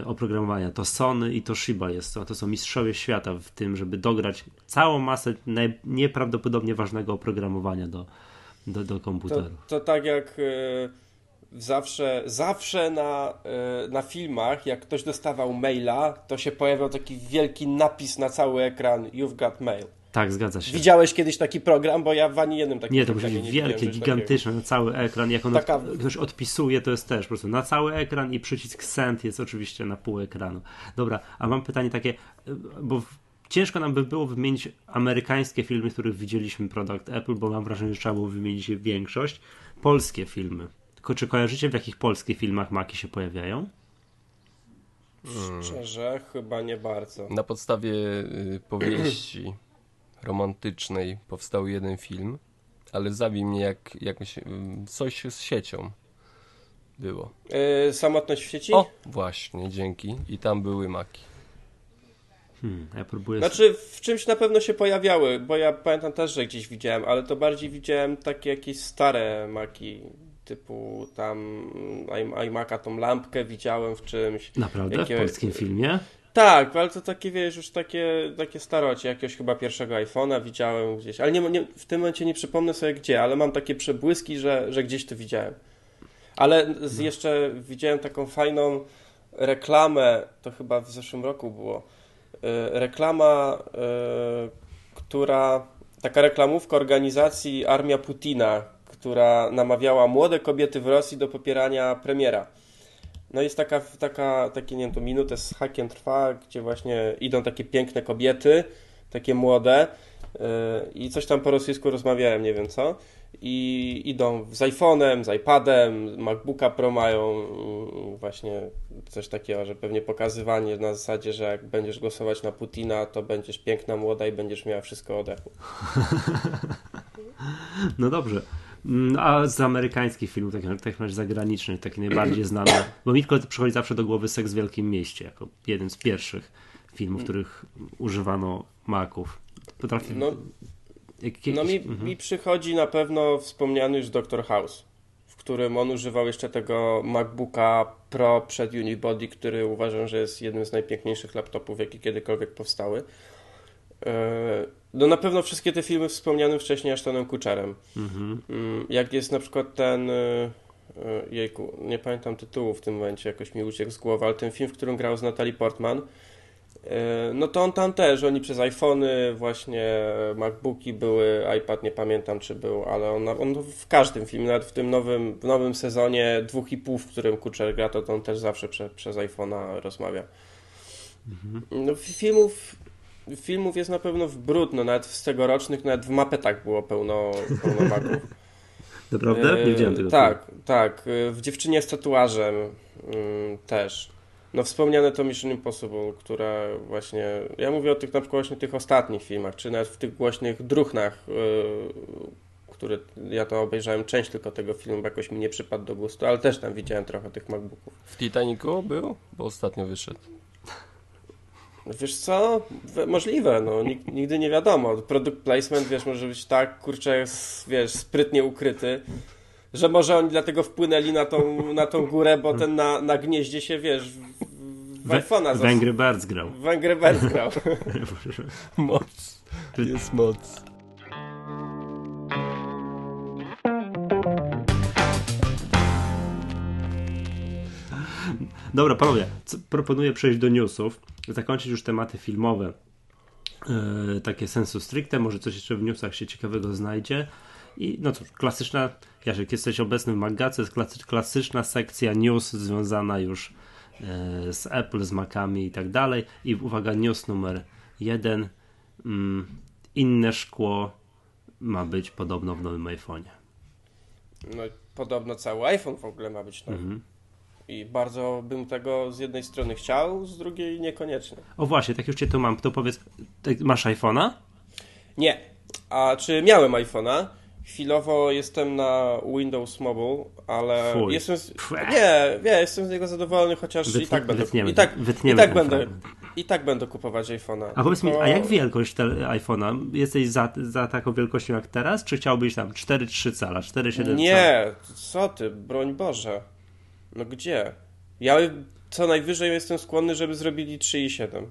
Speaker 1: oprogramowania. To Sony i Toshiba jest to. To są mistrzowie świata w tym, żeby dograć całą masę nieprawdopodobnie ważnego oprogramowania do, do, do komputerów.
Speaker 3: To, to tak jak e, zawsze, zawsze na, e, na filmach, jak ktoś dostawał maila, to się pojawiał taki wielki napis na cały ekran You've got mail.
Speaker 1: Tak, zgadza się.
Speaker 3: Widziałeś kiedyś taki program, bo ja w ani jednym takim
Speaker 1: Nie, to musi być wielkie, gigantyczne, na cały ekran. Jak on Taka... od, ktoś odpisuje, to jest też po prostu na cały ekran i przycisk send jest oczywiście na pół ekranu. Dobra, a mam pytanie takie, bo ciężko nam by było wymienić amerykańskie filmy, z których widzieliśmy produkt Apple, bo mam wrażenie, że trzeba było wymienić większość. Polskie filmy. Tylko czy kojarzycie, w jakich polskich filmach maki się pojawiają?
Speaker 3: Szczerze, chyba nie bardzo.
Speaker 2: Na podstawie y, powieści romantycznej powstał jeden film, ale zabij mnie jak coś z siecią było.
Speaker 3: Yy, samotność w sieci?
Speaker 2: O, właśnie, dzięki. I tam były maki.
Speaker 1: Hmm, ja próbuję...
Speaker 3: Znaczy w czymś na pewno się pojawiały, bo ja pamiętam też, że gdzieś widziałem, ale to bardziej widziałem takie jakieś stare maki, typu tam iMac'a tą lampkę widziałem w czymś.
Speaker 1: Naprawdę? Jakie... W polskim filmie?
Speaker 3: Tak, ale to takie, wiesz, już takie, takie starocie, jakiegoś chyba pierwszego iPhone'a widziałem gdzieś, ale nie, nie, w tym momencie nie przypomnę sobie gdzie, ale mam takie przebłyski, że, że gdzieś to widziałem. Ale z, jeszcze widziałem taką fajną reklamę, to chyba w zeszłym roku było, e, reklama, e, która, taka reklamówka organizacji Armia Putina, która namawiała młode kobiety w Rosji do popierania premiera. No jest taka, taka takie, nie wiem, to minutę z hakiem trwa, gdzie właśnie idą takie piękne kobiety, takie młode yy, i coś tam po rosyjsku rozmawiałem, nie wiem co. I idą z iPhone'em, z iPadem, MacBooka Pro mają yy, właśnie coś takiego, że pewnie pokazywanie na zasadzie, że jak będziesz głosować na Putina, to będziesz piękna, młoda i będziesz miała wszystko odechu.
Speaker 1: No dobrze. Mm, a z amerykańskich filmów, takich, takich zagranicznych, takie najbardziej znane, bo mi tylko przychodzi zawsze do głowy Seks w Wielkim Mieście, jako jeden z pierwszych filmów, w których używano maków.
Speaker 3: Potrafi... No, no mi, mhm. mi przychodzi na pewno wspomniany już Dr. House, w którym on używał jeszcze tego MacBooka Pro przed Unibody, który uważam, że jest jednym z najpiękniejszych laptopów, jakie kiedykolwiek powstały. E, no na pewno wszystkie te filmy wspomniane wcześniej Ashtonem Kutcherem. Mhm. Mm, jak jest na przykład ten... E, e, jejku, nie pamiętam tytułu w tym momencie, jakoś mi uciekł z głowy, ale ten film, w którym grał z Natalie Portman, no to on tam też, oni przez iPhony, właśnie MacBooki były, iPad nie pamiętam czy był, ale on, on w każdym filmie, nawet w tym nowym, w nowym sezonie dwóch i pół, w którym Kutcher gra, to on też zawsze prze, przez iPhone'a rozmawia. Mhm. No filmów filmów jest na pewno w brudno, nawet z tegorocznych, nawet w mapetach było pełno, pełno maków.
Speaker 1: Naprawdę? Nie widziałem tego.
Speaker 3: Tak, filmu. tak. W Dziewczynie z tatuażem mm, też. No wspomniane to Mission Impossible, które właśnie, ja mówię o tych na przykład właśnie tych ostatnich filmach, czy nawet w tych głośnych druchnach, yy, które ja to obejrzałem część tylko tego filmu, bo jakoś mi nie przypadł do gustu, ale też tam widziałem trochę tych MacBooków.
Speaker 2: W Titanicu był? Bo ostatnio wyszedł.
Speaker 3: Wiesz co? Możliwe, no. Nigdy nie wiadomo. Product placement, wiesz, może być tak, kurczę, wiesz, sprytnie ukryty, że może oni dlatego wpłynęli na tą, na tą górę, bo ten na, na gnieździe się, wiesz, w iPhone'a
Speaker 1: Węgry Birds grał.
Speaker 3: Węgry Birds grał.
Speaker 2: moc. Jest moc.
Speaker 1: Dobra, panowie, proponuję przejść do newsów, zakończyć już tematy filmowe. Yy, takie sensu stricte, może coś jeszcze w newsach się ciekawego znajdzie. I no cóż, klasyczna, Jaszek, jesteś obecny w Magace, jest klasyczna sekcja news związana już yy, z Apple, z Macami i tak dalej. I uwaga, news numer jeden. Yy, inne szkło ma być podobno w nowym iPhone'ie.
Speaker 3: No, podobno cały iPhone w ogóle ma być nowy. Mhm. I bardzo bym tego z jednej strony chciał, z drugiej niekoniecznie.
Speaker 1: O właśnie, tak już cię tu mam, to powiedz, masz iPhone'a?
Speaker 3: Nie. A czy miałem iPhone'a? Chwilowo jestem na Windows Mobile, ale Fuj. jestem z... nie, nie, jestem z niego zadowolony, chociaż Wytnie, i tak będę
Speaker 1: wytniemy, i tak, i
Speaker 3: tak będę i tak będę kupować iPhone'a.
Speaker 1: A powiedz mi, a jak wielkość iPhone'a? Jesteś za, za taką wielkością jak teraz, czy chciałbyś tam 4,3 cala, 4,7 cala?
Speaker 3: Nie, co ty, broń Boże. No gdzie? Ja co najwyżej jestem skłonny, żeby zrobili 3,7.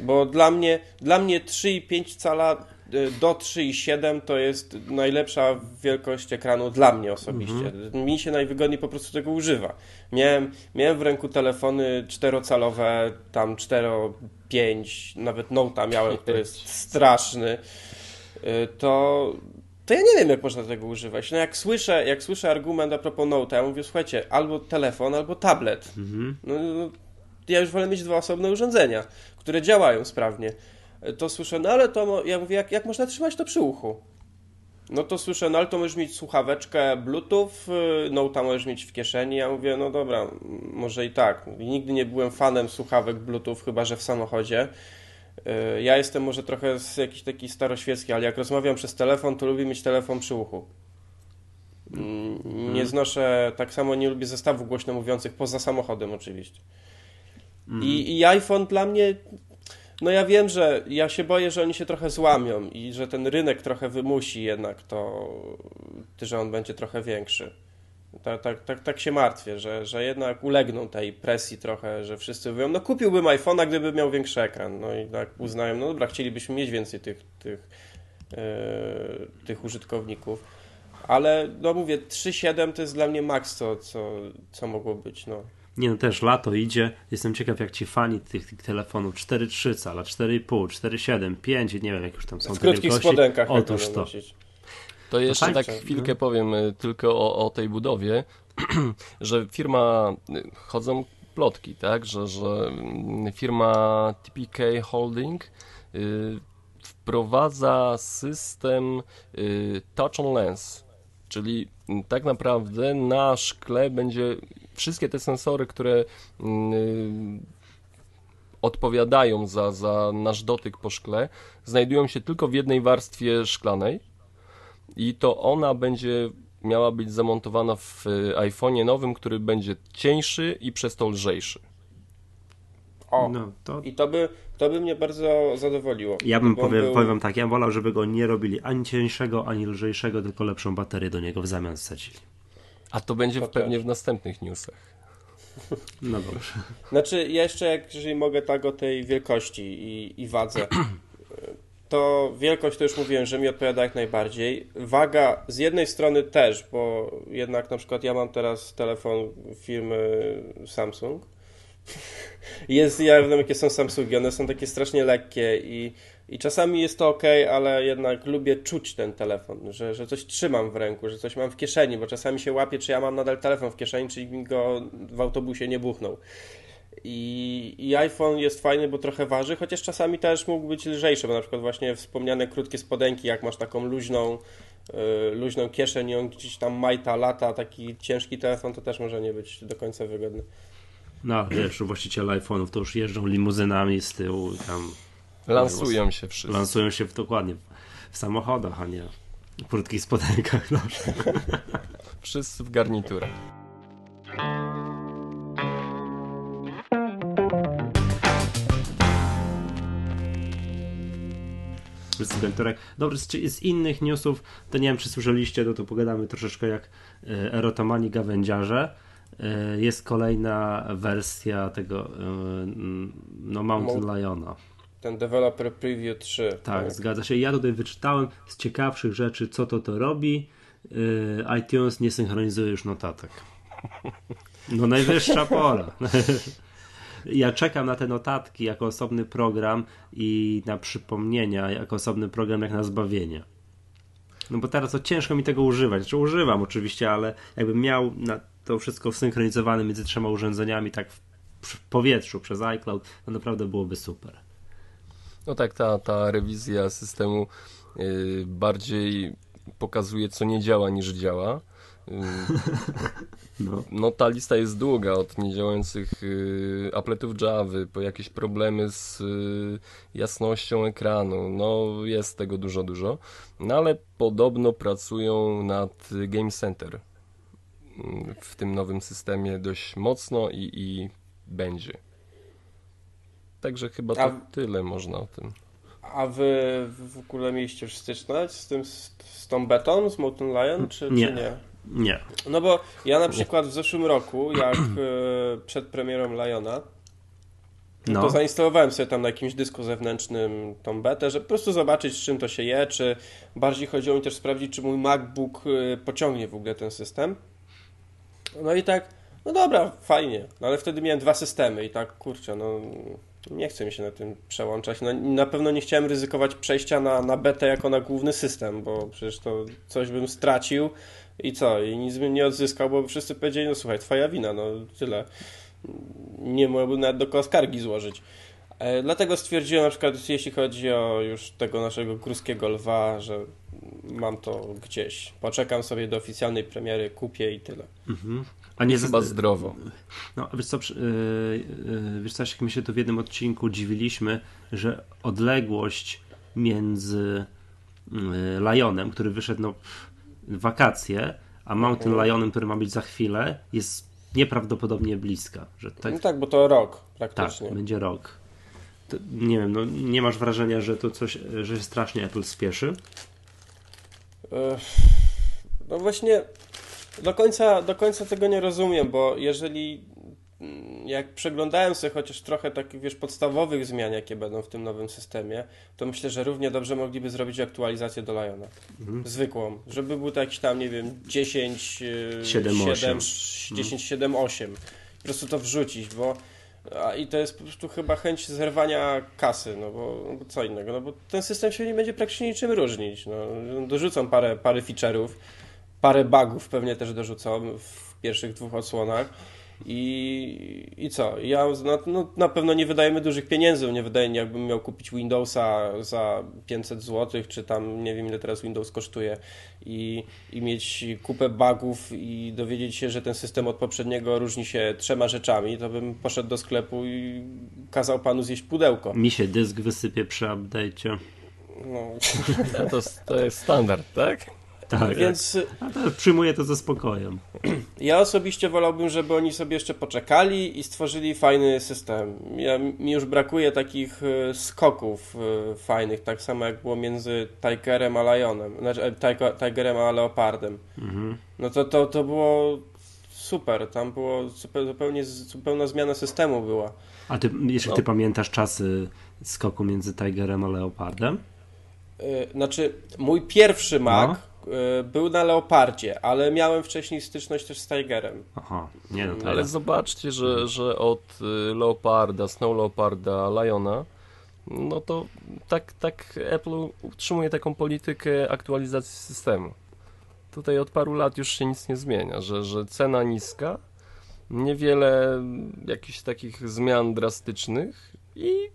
Speaker 3: Bo dla mnie, dla mnie 3,5 cala y, do 3,7 to jest najlepsza wielkość ekranu dla mnie osobiście. Mhm. Mi się najwygodniej po prostu tego używa. Miałem, miałem w ręku telefony czterocalowe, tam 4,5, nawet Note'a miałem, który jest straszny. Y, to to ja nie wiem, jak można tego używać. No jak słyszę, jak słyszę argument a propos Note, ja mówię, słuchajcie, albo telefon, albo tablet. Mhm. No, no, ja już wolę mieć dwa osobne urządzenia, które działają sprawnie. To słyszę, no ale to, ja mówię, jak, jak można trzymać to przy uchu? No to słyszę, no ale to możesz mieć słuchaweczkę Bluetooth, y, Note'a możesz mieć w kieszeni. Ja mówię, no dobra, może i tak. Nigdy nie byłem fanem słuchawek Bluetooth, chyba że w samochodzie. E, ja jestem może trochę z jakiś taki staroświecki, ale jak rozmawiam przez telefon, to lubię mieć telefon przy uchu. Mm, nie hmm. znoszę, tak samo nie lubię zestawów głośno mówiących, poza samochodem oczywiście. Hmm. I, I iPhone dla mnie, no ja wiem, że ja się boję, że oni się trochę złamią i że ten rynek trochę wymusi jednak to, że on będzie trochę większy. Tak, tak, tak, tak się martwię, że, że jednak ulegną tej presji trochę, że wszyscy mówią, no kupiłbym iPhone'a, gdyby miał większy ekran. No i tak uznają, no dobra, chcielibyśmy mieć więcej tych, tych, yy, tych użytkowników. Ale no mówię, 3.7 to jest dla mnie maks, co, co, co mogło być. No.
Speaker 1: Nie no, też lato idzie. Jestem ciekaw, jak ci fani tych, tych telefonów 4.3 cala, 4.5, 4.7, 5, nie wiem, jak już tam są
Speaker 3: w krótkich
Speaker 1: wielkości.
Speaker 3: spodenkach.
Speaker 1: Otóż to.
Speaker 3: Nosić.
Speaker 2: To jeszcze tak chwilkę powiem y, tylko o, o tej budowie, że firma, y, chodzą plotki, tak, że, że mm, firma TPK Holding y, wprowadza system Touch on Lens, czyli tak naprawdę na szkle będzie wszystkie te sensory, które mm, odpowiadają za, za nasz dotyk po szkle, znajdują się tylko w jednej warstwie szklanej i to ona będzie miała być zamontowana w y, iPhone'ie nowym, który będzie cieńszy i przez to lżejszy.
Speaker 3: O,
Speaker 1: No, to
Speaker 3: i to by, to by mnie bardzo zadowoliło.
Speaker 1: ja bym powiem,
Speaker 3: był-
Speaker 1: powiem tak, ja wolał, żeby go nie robili ani cieńszego, ani lżejszego, tylko lepszą baterię do niego w zamian wsadzili.
Speaker 2: A to będzie
Speaker 3: To
Speaker 2: w, pewnie
Speaker 3: też.
Speaker 2: w następnych newsach.
Speaker 1: No dobrze.
Speaker 3: Znaczy, ja jeszcze, jak, jeżeli mogę tak o tej wielkości i, i wadze, to wielkość to już mówiłem, że mi odpowiada jak najbardziej. Waga z jednej strony też, bo jednak na przykład ja mam teraz telefon firmy Samsung. Jest, ja wiem jakie są Samsungi, one są takie strasznie lekkie i, i czasami jest to ok, ale jednak lubię czuć ten telefon, że, że coś trzymam w ręku, że coś mam w kieszeni, bo czasami się łapię, czy ja mam nadal telefon w kieszeni, czy mi go w autobusie nie buchnął. I, I iPhone jest fajny, bo trochę waży, chociaż czasami też mógł być lżejszy, bo na przykład właśnie wspomniane krótkie spodenki, jak masz taką luźną, yy, luźną kieszeń i on gdzieś tam majta, lata, taki ciężki telefon, to też może nie być do końca wygodny.
Speaker 1: No, wiesz, właściciele iPhone'ów to już jeżdżą limuzynami z tyłu, tam
Speaker 2: Lansują się wszyscy.
Speaker 1: lansują się w, dokładnie w samochodach, a nie w krótkich spodenkach. No.
Speaker 2: Wszyscy w garniturach.
Speaker 1: Prezydentorek. Dobrze, z, z innych newsów, to nie wiem, czy słyszeliście, no to pogadamy troszeczkę jak e, erotomani gawędziarze. E, Jest kolejna wersja tego e, no, Mountain Liona.
Speaker 3: Ten developer preview 3.
Speaker 1: Tak, zgadza się. Ja tutaj wyczytałem z ciekawszych rzeczy, co to to robi. ITunes nie synchronizuje już notatek. No najwyższa pora. Ja czekam na te notatki jako osobny program i na przypomnienia jako osobny program jak na zbawienie. No bo teraz to ciężko mi tego używać. Znaczy używam oczywiście, ale jakbym miał to wszystko synchronizowane między trzema urządzeniami tak w, w powietrzu przez iCloud, to naprawdę byłoby super.
Speaker 2: No tak, ta, ta rewizja systemu y, bardziej pokazuje, co nie działa, niż działa. Y,
Speaker 1: No.
Speaker 2: No ta lista jest długa, od niedziałających y, appletów Java, po jakieś problemy z y, jasnością ekranu, no jest tego dużo, dużo. No ale podobno pracują nad Game Center y, w tym nowym systemie dość mocno i, i będzie. Także chyba to
Speaker 3: A-
Speaker 2: tyle można o tym.
Speaker 3: A wy w ogóle mieliście już styczność z tym, z, z tą betą, z Mountain Lion, czy
Speaker 1: Nie.
Speaker 3: czy nie?
Speaker 1: Nie.
Speaker 3: No bo ja na przykład w zeszłym roku, jak e, przed premierą Liona,
Speaker 1: No.
Speaker 3: to zainstalowałem sobie tam na jakimś dysku zewnętrznym tą betę, żeby po prostu zobaczyć, z czym to się je, czy bardziej chodziło mi też sprawdzić, czy mój MacBook e, pociągnie w ogóle ten system. No i tak, no dobra, fajnie, no ale wtedy miałem dwa systemy i tak, kurczę, no nie chce mi się na tym przełączać. No, na pewno nie chciałem ryzykować przejścia na, na betę jako na główny system, bo przecież to coś bym stracił i co? I nic bym nie odzyskał, bo wszyscy powiedzieli, no słuchaj, twoja wina, no tyle. Nie mogłbym nawet do kogo skargi złożyć. E, Dlatego stwierdziłem na przykład, jeśli chodzi o już tego naszego górskiego lwa, że mam to gdzieś. Poczekam sobie do oficjalnej premiery, kupię i tyle.
Speaker 1: Mhm. A nie
Speaker 2: Chyba zdrowo.
Speaker 1: No, wiesz co, przy- yy, yy, wiesz co, jak my się tu w jednym odcinku dziwiliśmy, że odległość między yy, Lionem, który wyszedł no, w wakacje, a Mountain
Speaker 3: Mhm.
Speaker 1: Lionem, który ma być za chwilę, jest nieprawdopodobnie bliska. Że tak,
Speaker 3: No tak, bo to rok
Speaker 1: tak
Speaker 3: praktycznie.
Speaker 1: będzie rok. To, nie wiem, no, nie masz wrażenia, że to coś, że się strasznie Apple spieszy?
Speaker 3: Ech, No właśnie, Do końca, do końca tego nie rozumiem, bo jeżeli mm, jak przeglądałem sobie chociaż trochę takich, wiesz, podstawowych zmian, jakie będą w tym nowym systemie, to myślę, że równie dobrze mogliby zrobić aktualizację do Liona. Mhm. Zwykłą. Żeby był to jakiś tam, nie wiem, 10, 7, 7 10, 7, 8. Po prostu to wrzucić, bo a, I to jest po prostu chyba chęć zerwania kasy, no bo, bo, co innego, no bo ten system się nie będzie praktycznie niczym różnić. No, dorzucą parę, parę feature'ów, parę bugów pewnie też dorzucą w pierwszych dwóch odsłonach i, i co? Ja no, no, na pewno nie wydajemy dużych pieniędzy, nie wydaje mi jakbym miał kupić Windowsa za 500 zł, czy tam nie wiem ile teraz Windows kosztuje i, i mieć kupę bugów i dowiedzieć się, że ten system od poprzedniego różni się trzema rzeczami, to bym poszedł do sklepu i kazał panu zjeść pudełko.
Speaker 1: Mi się dysk wysypie przy update'cie.
Speaker 2: No. To, to jest standard, tak?
Speaker 1: Tak, więc tak. to przyjmuję to ze spokojem.
Speaker 3: Ja osobiście wolałbym, żeby oni sobie jeszcze poczekali i stworzyli fajny system. Ja, mi już brakuje takich e, skoków e, fajnych, tak samo jak było między Tigerem a Lionem, znaczy e, Tigerem a Leopardem. Mhm. No to, to, to było super, tam było zupełnie zupełna zmiana systemu była.
Speaker 1: A ty, jeśli no. ty pamiętasz czasy skoku między Tigerem a Leopardem?
Speaker 3: Znaczy, mój pierwszy Mac no był na Leopardzie, ale miałem wcześniej styczność też z Tigerem.
Speaker 1: Aha, nie no
Speaker 2: Ale zobaczcie, że, że od y, Leoparda, Snow Leoparda, Liona, no to tak, tak Apple utrzymuje taką politykę aktualizacji systemu. Tutaj od paru lat już się nic nie zmienia, że, że cena niska, niewiele jakichś takich zmian drastycznych i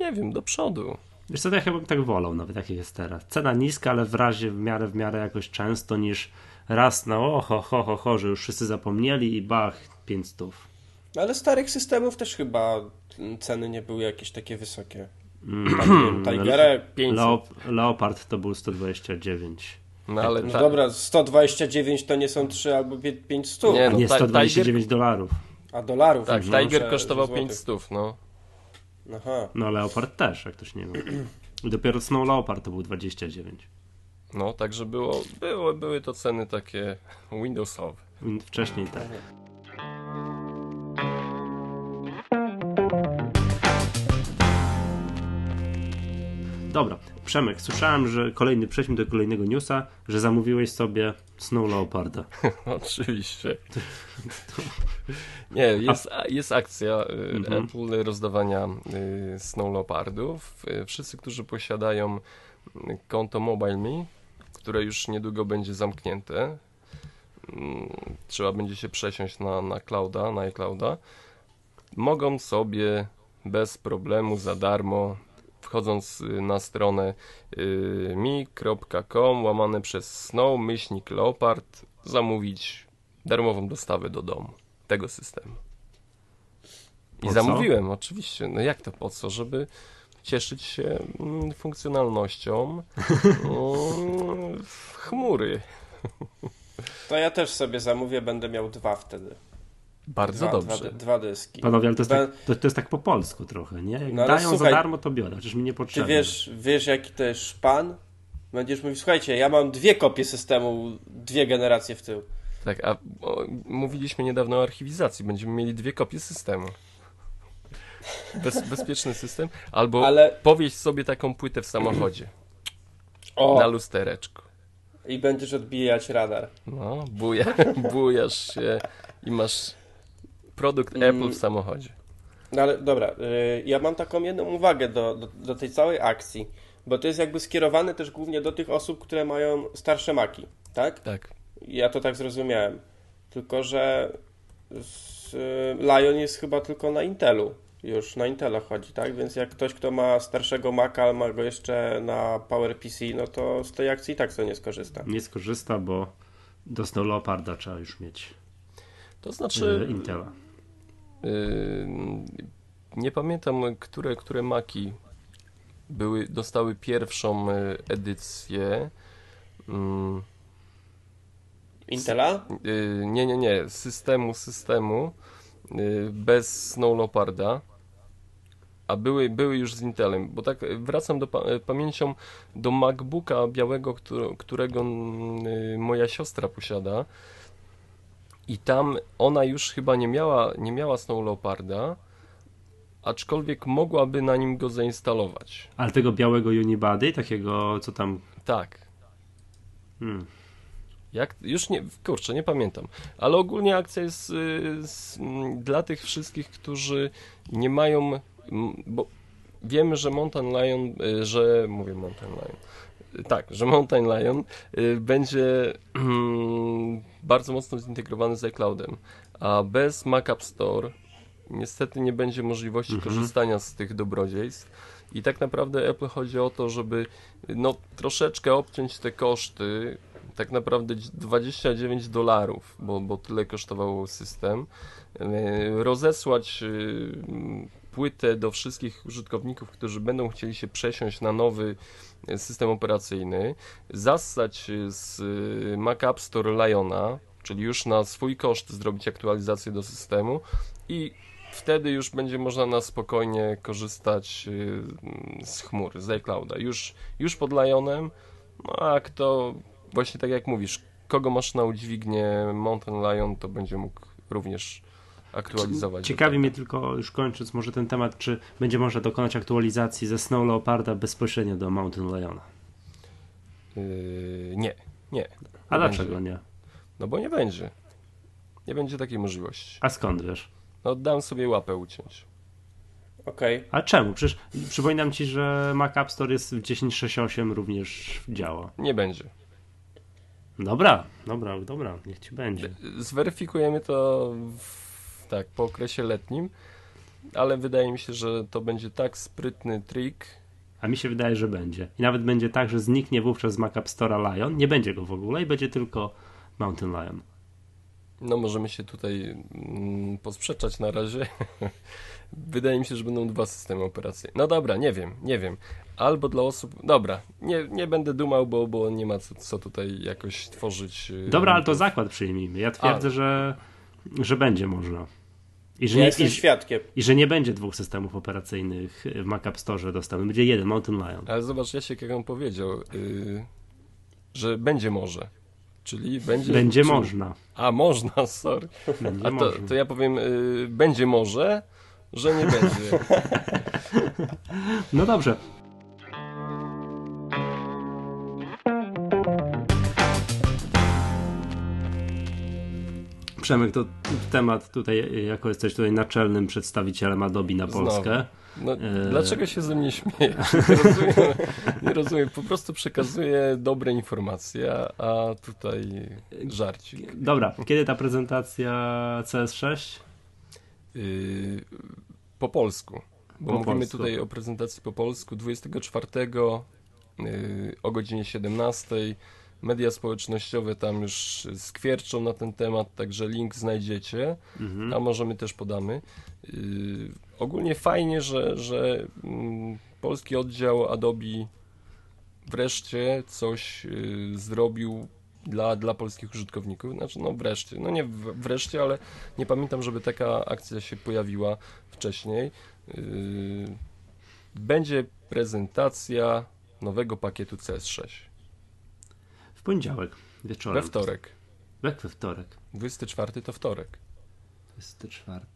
Speaker 2: nie wiem, do przodu.
Speaker 1: Wiesz co, ja chyba bym tak wolał, nawet jak jest teraz. Cena niska, ale w razie w miarę, w miarę jakoś często niż raz na oho, ho, ho, ho, że już wszyscy zapomnieli i bach, 500.
Speaker 3: Ale starych systemów też chyba ceny nie były jakieś takie wysokie. Mm. Tigera
Speaker 1: Leopard to był 129.
Speaker 3: No ale no ta... dobra, 129 to nie są 3 albo 5 stów.
Speaker 1: Nie, no, nie 129 Tiger... dolarów.
Speaker 3: A dolarów?
Speaker 2: Tak, no, Tiger kosztował 5 stów, no.
Speaker 1: Aha. No Leopard też, jak ktoś nie wie. I dopiero Snow Leopard to był 29.
Speaker 2: No, także było, było, były to ceny takie Windowsowe.
Speaker 1: Wcześniej tak. Dobra, Przemek, słyszałem, że kolejny, przejdźmy do kolejnego newsa, że zamówiłeś sobie Snow Leoparda.
Speaker 2: Oczywiście. Nie, jest, jest akcja y, mhm. Apple rozdawania y, Snow Leopardów. Y, wszyscy, którzy posiadają konto MobileMe, które już niedługo będzie zamknięte, mm, trzeba będzie się przesiąść na, na clouda, na iClouda, mogą sobie bez problemu za darmo wchodząc y, na stronę y, mi.com łamane przez snow myślnik leopard zamówić darmową dostawę do domu tego systemu. I po zamówiłem co? oczywiście. No jak to po co? Żeby cieszyć się mm, funkcjonalnością mm, chmury.
Speaker 3: To ja też sobie zamówię, będę miał dwa wtedy.
Speaker 2: Bardzo dwa, dobrze.
Speaker 3: Dwa, dwa, dyski.
Speaker 1: Panowie, ale to jest, tak, to, to jest tak po polsku trochę, nie? Jak no, dają słuchaj, za darmo, to biorę, przecież mi nie potrzeba.
Speaker 3: Ty wiesz, wiesz, jaki to jest szpan? Będziesz mówił, słuchajcie, ja mam dwie kopie systemu, dwie generacje w tył.
Speaker 2: Tak, a o, mówiliśmy niedawno o archiwizacji. Będziemy mieli dwie kopie systemu. Bez, bezpieczny system. Albo Ale... powieść sobie taką płytę w samochodzie. O. Na lustereczku.
Speaker 3: I będziesz odbijać radar.
Speaker 2: No, buja, bujasz się i masz produkt mm. Apple w samochodzie.
Speaker 3: No ale dobra, y, ja mam taką jedną uwagę do, do, do, tej całej akcji, bo to jest jakby skierowane też głównie do tych osób, które mają starsze maki, tak?
Speaker 2: Tak.
Speaker 3: Ja to tak zrozumiałem. Tylko, że Lion jest chyba tylko na Intelu. Już na Intela chodzi, tak? Więc jak ktoś, kto ma starszego Maca, ale ma go jeszcze na PowerPC, no to z tej akcji i tak to nie skorzysta.
Speaker 1: Nie skorzysta, bo do Snow Leoparda trzeba już mieć.
Speaker 2: To znaczy.
Speaker 1: Y, Intela.
Speaker 2: Y, nie pamiętam, które, które maki były, dostały pierwszą y, edycję.
Speaker 3: Intela?
Speaker 2: Nie, nie, nie. Systemu, systemu bez Snow Leoparda. a były, były już z Intelem, bo tak wracam do pa pamięcią do MacBooka białego, którego y, moja siostra posiada i tam ona już chyba nie miała, nie miała Snow Leoparda, aczkolwiek mogłaby na nim go zainstalować.
Speaker 1: Ale tego białego Unibody, takiego co tam...
Speaker 2: Tak.
Speaker 1: Hmm.
Speaker 2: Jak? Już nie, kurczę, nie pamiętam. Ale ogólnie akcja jest y, z, m, dla tych wszystkich, którzy nie mają, bo wiemy, że Mountain Lion, y, że, mówię Mountain Lion, tak, że Mountain Lion y, będzie mm, bardzo mocno zintegrowany z iCloudem, a bez Mac App Store niestety nie będzie możliwości
Speaker 1: Mhm.
Speaker 2: korzystania z tych dobrodziejstw. I tak naprawdę Apple chodzi o to, żeby no, troszeczkę obciąć te koszty. Tak naprawdę 29 dolarów, bo, bo tyle kosztował system. E, Rozesłać e, płytę do wszystkich użytkowników, którzy będą chcieli się przesiąść na nowy system operacyjny. Zassać z e, Mac App Store Liona, czyli już na swój koszt zrobić aktualizację do systemu i wtedy już będzie można na spokojnie korzystać y, z chmur, z iClouda. Już, już pod Lionem, no a kto, właśnie tak jak mówisz, kogo masz na udźwignię Mountain Lion, to będzie mógł również aktualizować.
Speaker 1: Ciekawi mnie tylko, już kończąc może ten temat, czy będzie można dokonać aktualizacji ze Snow Leoparda bezpośrednio do Mountain Liona.
Speaker 2: Yy, nie, nie.
Speaker 1: A
Speaker 2: Nie
Speaker 1: dlaczego
Speaker 2: będzie.
Speaker 1: nie?
Speaker 2: No bo nie będzie. Nie będzie takiej możliwości.
Speaker 1: A skąd wiesz?
Speaker 2: No dam sobie łapę uciąć.
Speaker 3: Okej.
Speaker 1: A czemu? Przecież przypominam ci, że Mac App Store jest w 10.6.8 również działa.
Speaker 2: Nie będzie.
Speaker 1: Dobra, dobra, dobra, niech ci będzie.
Speaker 2: Zweryfikujemy to w, tak po okresie letnim, ale wydaje mi się, że to będzie tak sprytny trik.
Speaker 1: A mi się wydaje, że będzie. I nawet będzie tak, że zniknie wówczas z Mac App Store'a Lion, nie będzie go w ogóle i będzie tylko Mountain Lion.
Speaker 2: No możemy się tutaj mm, posprzeczać na razie. Wydaje mi się, że będą dwa systemy operacyjne. No dobra, nie wiem, nie wiem. Albo dla osób. Dobra, nie, nie będę dumał, bo, bo nie ma co, co tutaj jakoś tworzyć. yy,
Speaker 1: Dobra, ale to zakład przyjmijmy. Ja twierdzę, że, że będzie można. I że,
Speaker 3: Ja
Speaker 1: nie,
Speaker 3: jestem
Speaker 1: i,
Speaker 3: świadkiem.
Speaker 1: I że nie będzie dwóch systemów operacyjnych w Mac App Store dostępny. Będzie jeden Mountain Lion.
Speaker 2: Ale zobacz, Jasiek, jak on powiedział, yy, że będzie może. Czyli będzie.
Speaker 1: Będzie
Speaker 2: czyli...
Speaker 1: można.
Speaker 2: A, można, sorry.
Speaker 1: Będzie
Speaker 2: A to,
Speaker 1: można.
Speaker 2: to ja powiem, yy, będzie może, że nie będzie.
Speaker 1: No dobrze. Przemek, to temat tutaj, jako jesteś tutaj naczelnym przedstawicielem Adobe na. Polskę.
Speaker 2: No,
Speaker 1: Eee.
Speaker 2: Dlaczego się ze mnie śmiejesz? Nie rozumiem, nie rozumiem. Po prostu przekazuję dobre informacje, a- a tutaj żarcik.
Speaker 1: Dobra, kiedy ta prezentacja CS6?
Speaker 2: Yy, po polsku. Bo
Speaker 1: Po
Speaker 2: mówimy
Speaker 1: polsku.
Speaker 2: tutaj o prezentacji po polsku 24 yy, o godzinie 17. Media społecznościowe tam już skwierczą na ten temat, także link znajdziecie,
Speaker 1: Mhm.
Speaker 2: a możemy też podamy. Yy, ogólnie fajnie, że, że mm, polski oddział Adobe wreszcie coś yy, zrobił dla, dla polskich użytkowników. Znaczy, no wreszcie, no nie wreszcie, ale nie pamiętam, żeby taka akcja się pojawiła wcześniej. Yy, będzie prezentacja nowego pakietu CS6
Speaker 1: W poniedziałek wieczorem.
Speaker 2: we wtorek.
Speaker 1: Jak we wtorek?
Speaker 2: 24 to wtorek.
Speaker 1: 24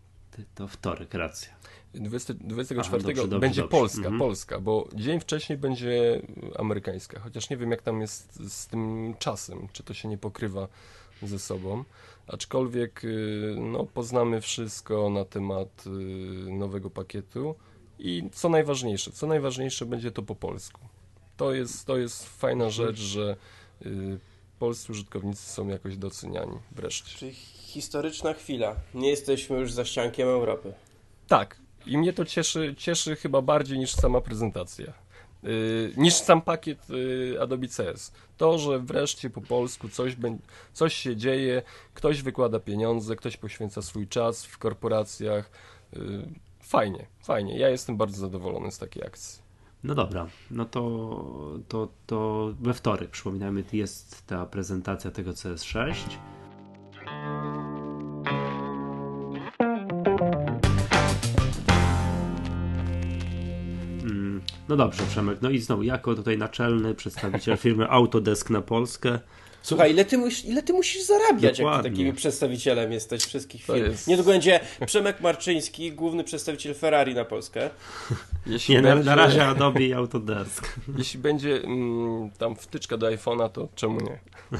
Speaker 1: to wtorek, racja.
Speaker 2: 20, 24
Speaker 1: Aha, dobrze, dobrze,
Speaker 2: będzie
Speaker 1: dobrze.
Speaker 2: Polska,
Speaker 1: Mhm.
Speaker 2: Polska, bo dzień wcześniej będzie amerykańska, chociaż nie wiem jak tam jest z tym czasem, czy to się nie pokrywa ze sobą. Aczkolwiek y, no, poznamy wszystko na temat y, nowego pakietu i co najważniejsze, co najważniejsze będzie to po polsku. To jest, to jest fajna rzecz, że polscy użytkownicy są jakoś doceniani wreszcie.
Speaker 3: Czyli historyczna chwila. Nie jesteśmy już za ściankiem Europy.
Speaker 2: Tak. I mnie to cieszy, cieszy chyba bardziej niż sama prezentacja. Yy, niż sam pakiet yy, Adobe CS. To, że wreszcie po polsku coś, coś się dzieje, ktoś wykłada pieniądze, ktoś poświęca swój czas w korporacjach. Yy, fajnie, fajnie. Ja jestem bardzo zadowolony z takiej akcji.
Speaker 1: No dobra, no to, to, to we wtorek, przypominamy, jest ta prezentacja tego CS6. No dobrze, Przemek. No i znowu, jako tutaj naczelny przedstawiciel firmy Autodesk na Polskę,
Speaker 3: Słuchaj, ile ty, musisz, ile ty musisz zarabiać, jak
Speaker 1: Dokładnie.
Speaker 3: ty takim przedstawicielem jesteś wszystkich firm?
Speaker 2: jest-
Speaker 3: Niedługo będzie Przemek Marczyński, główny przedstawiciel Ferrari na Polskę.
Speaker 2: Jeśli
Speaker 1: nie, na,
Speaker 2: będzie,
Speaker 1: na razie Adobe i Autodesk.
Speaker 2: Jeśli będzie mm, tam wtyczka do iPhone'a, to czemu nie?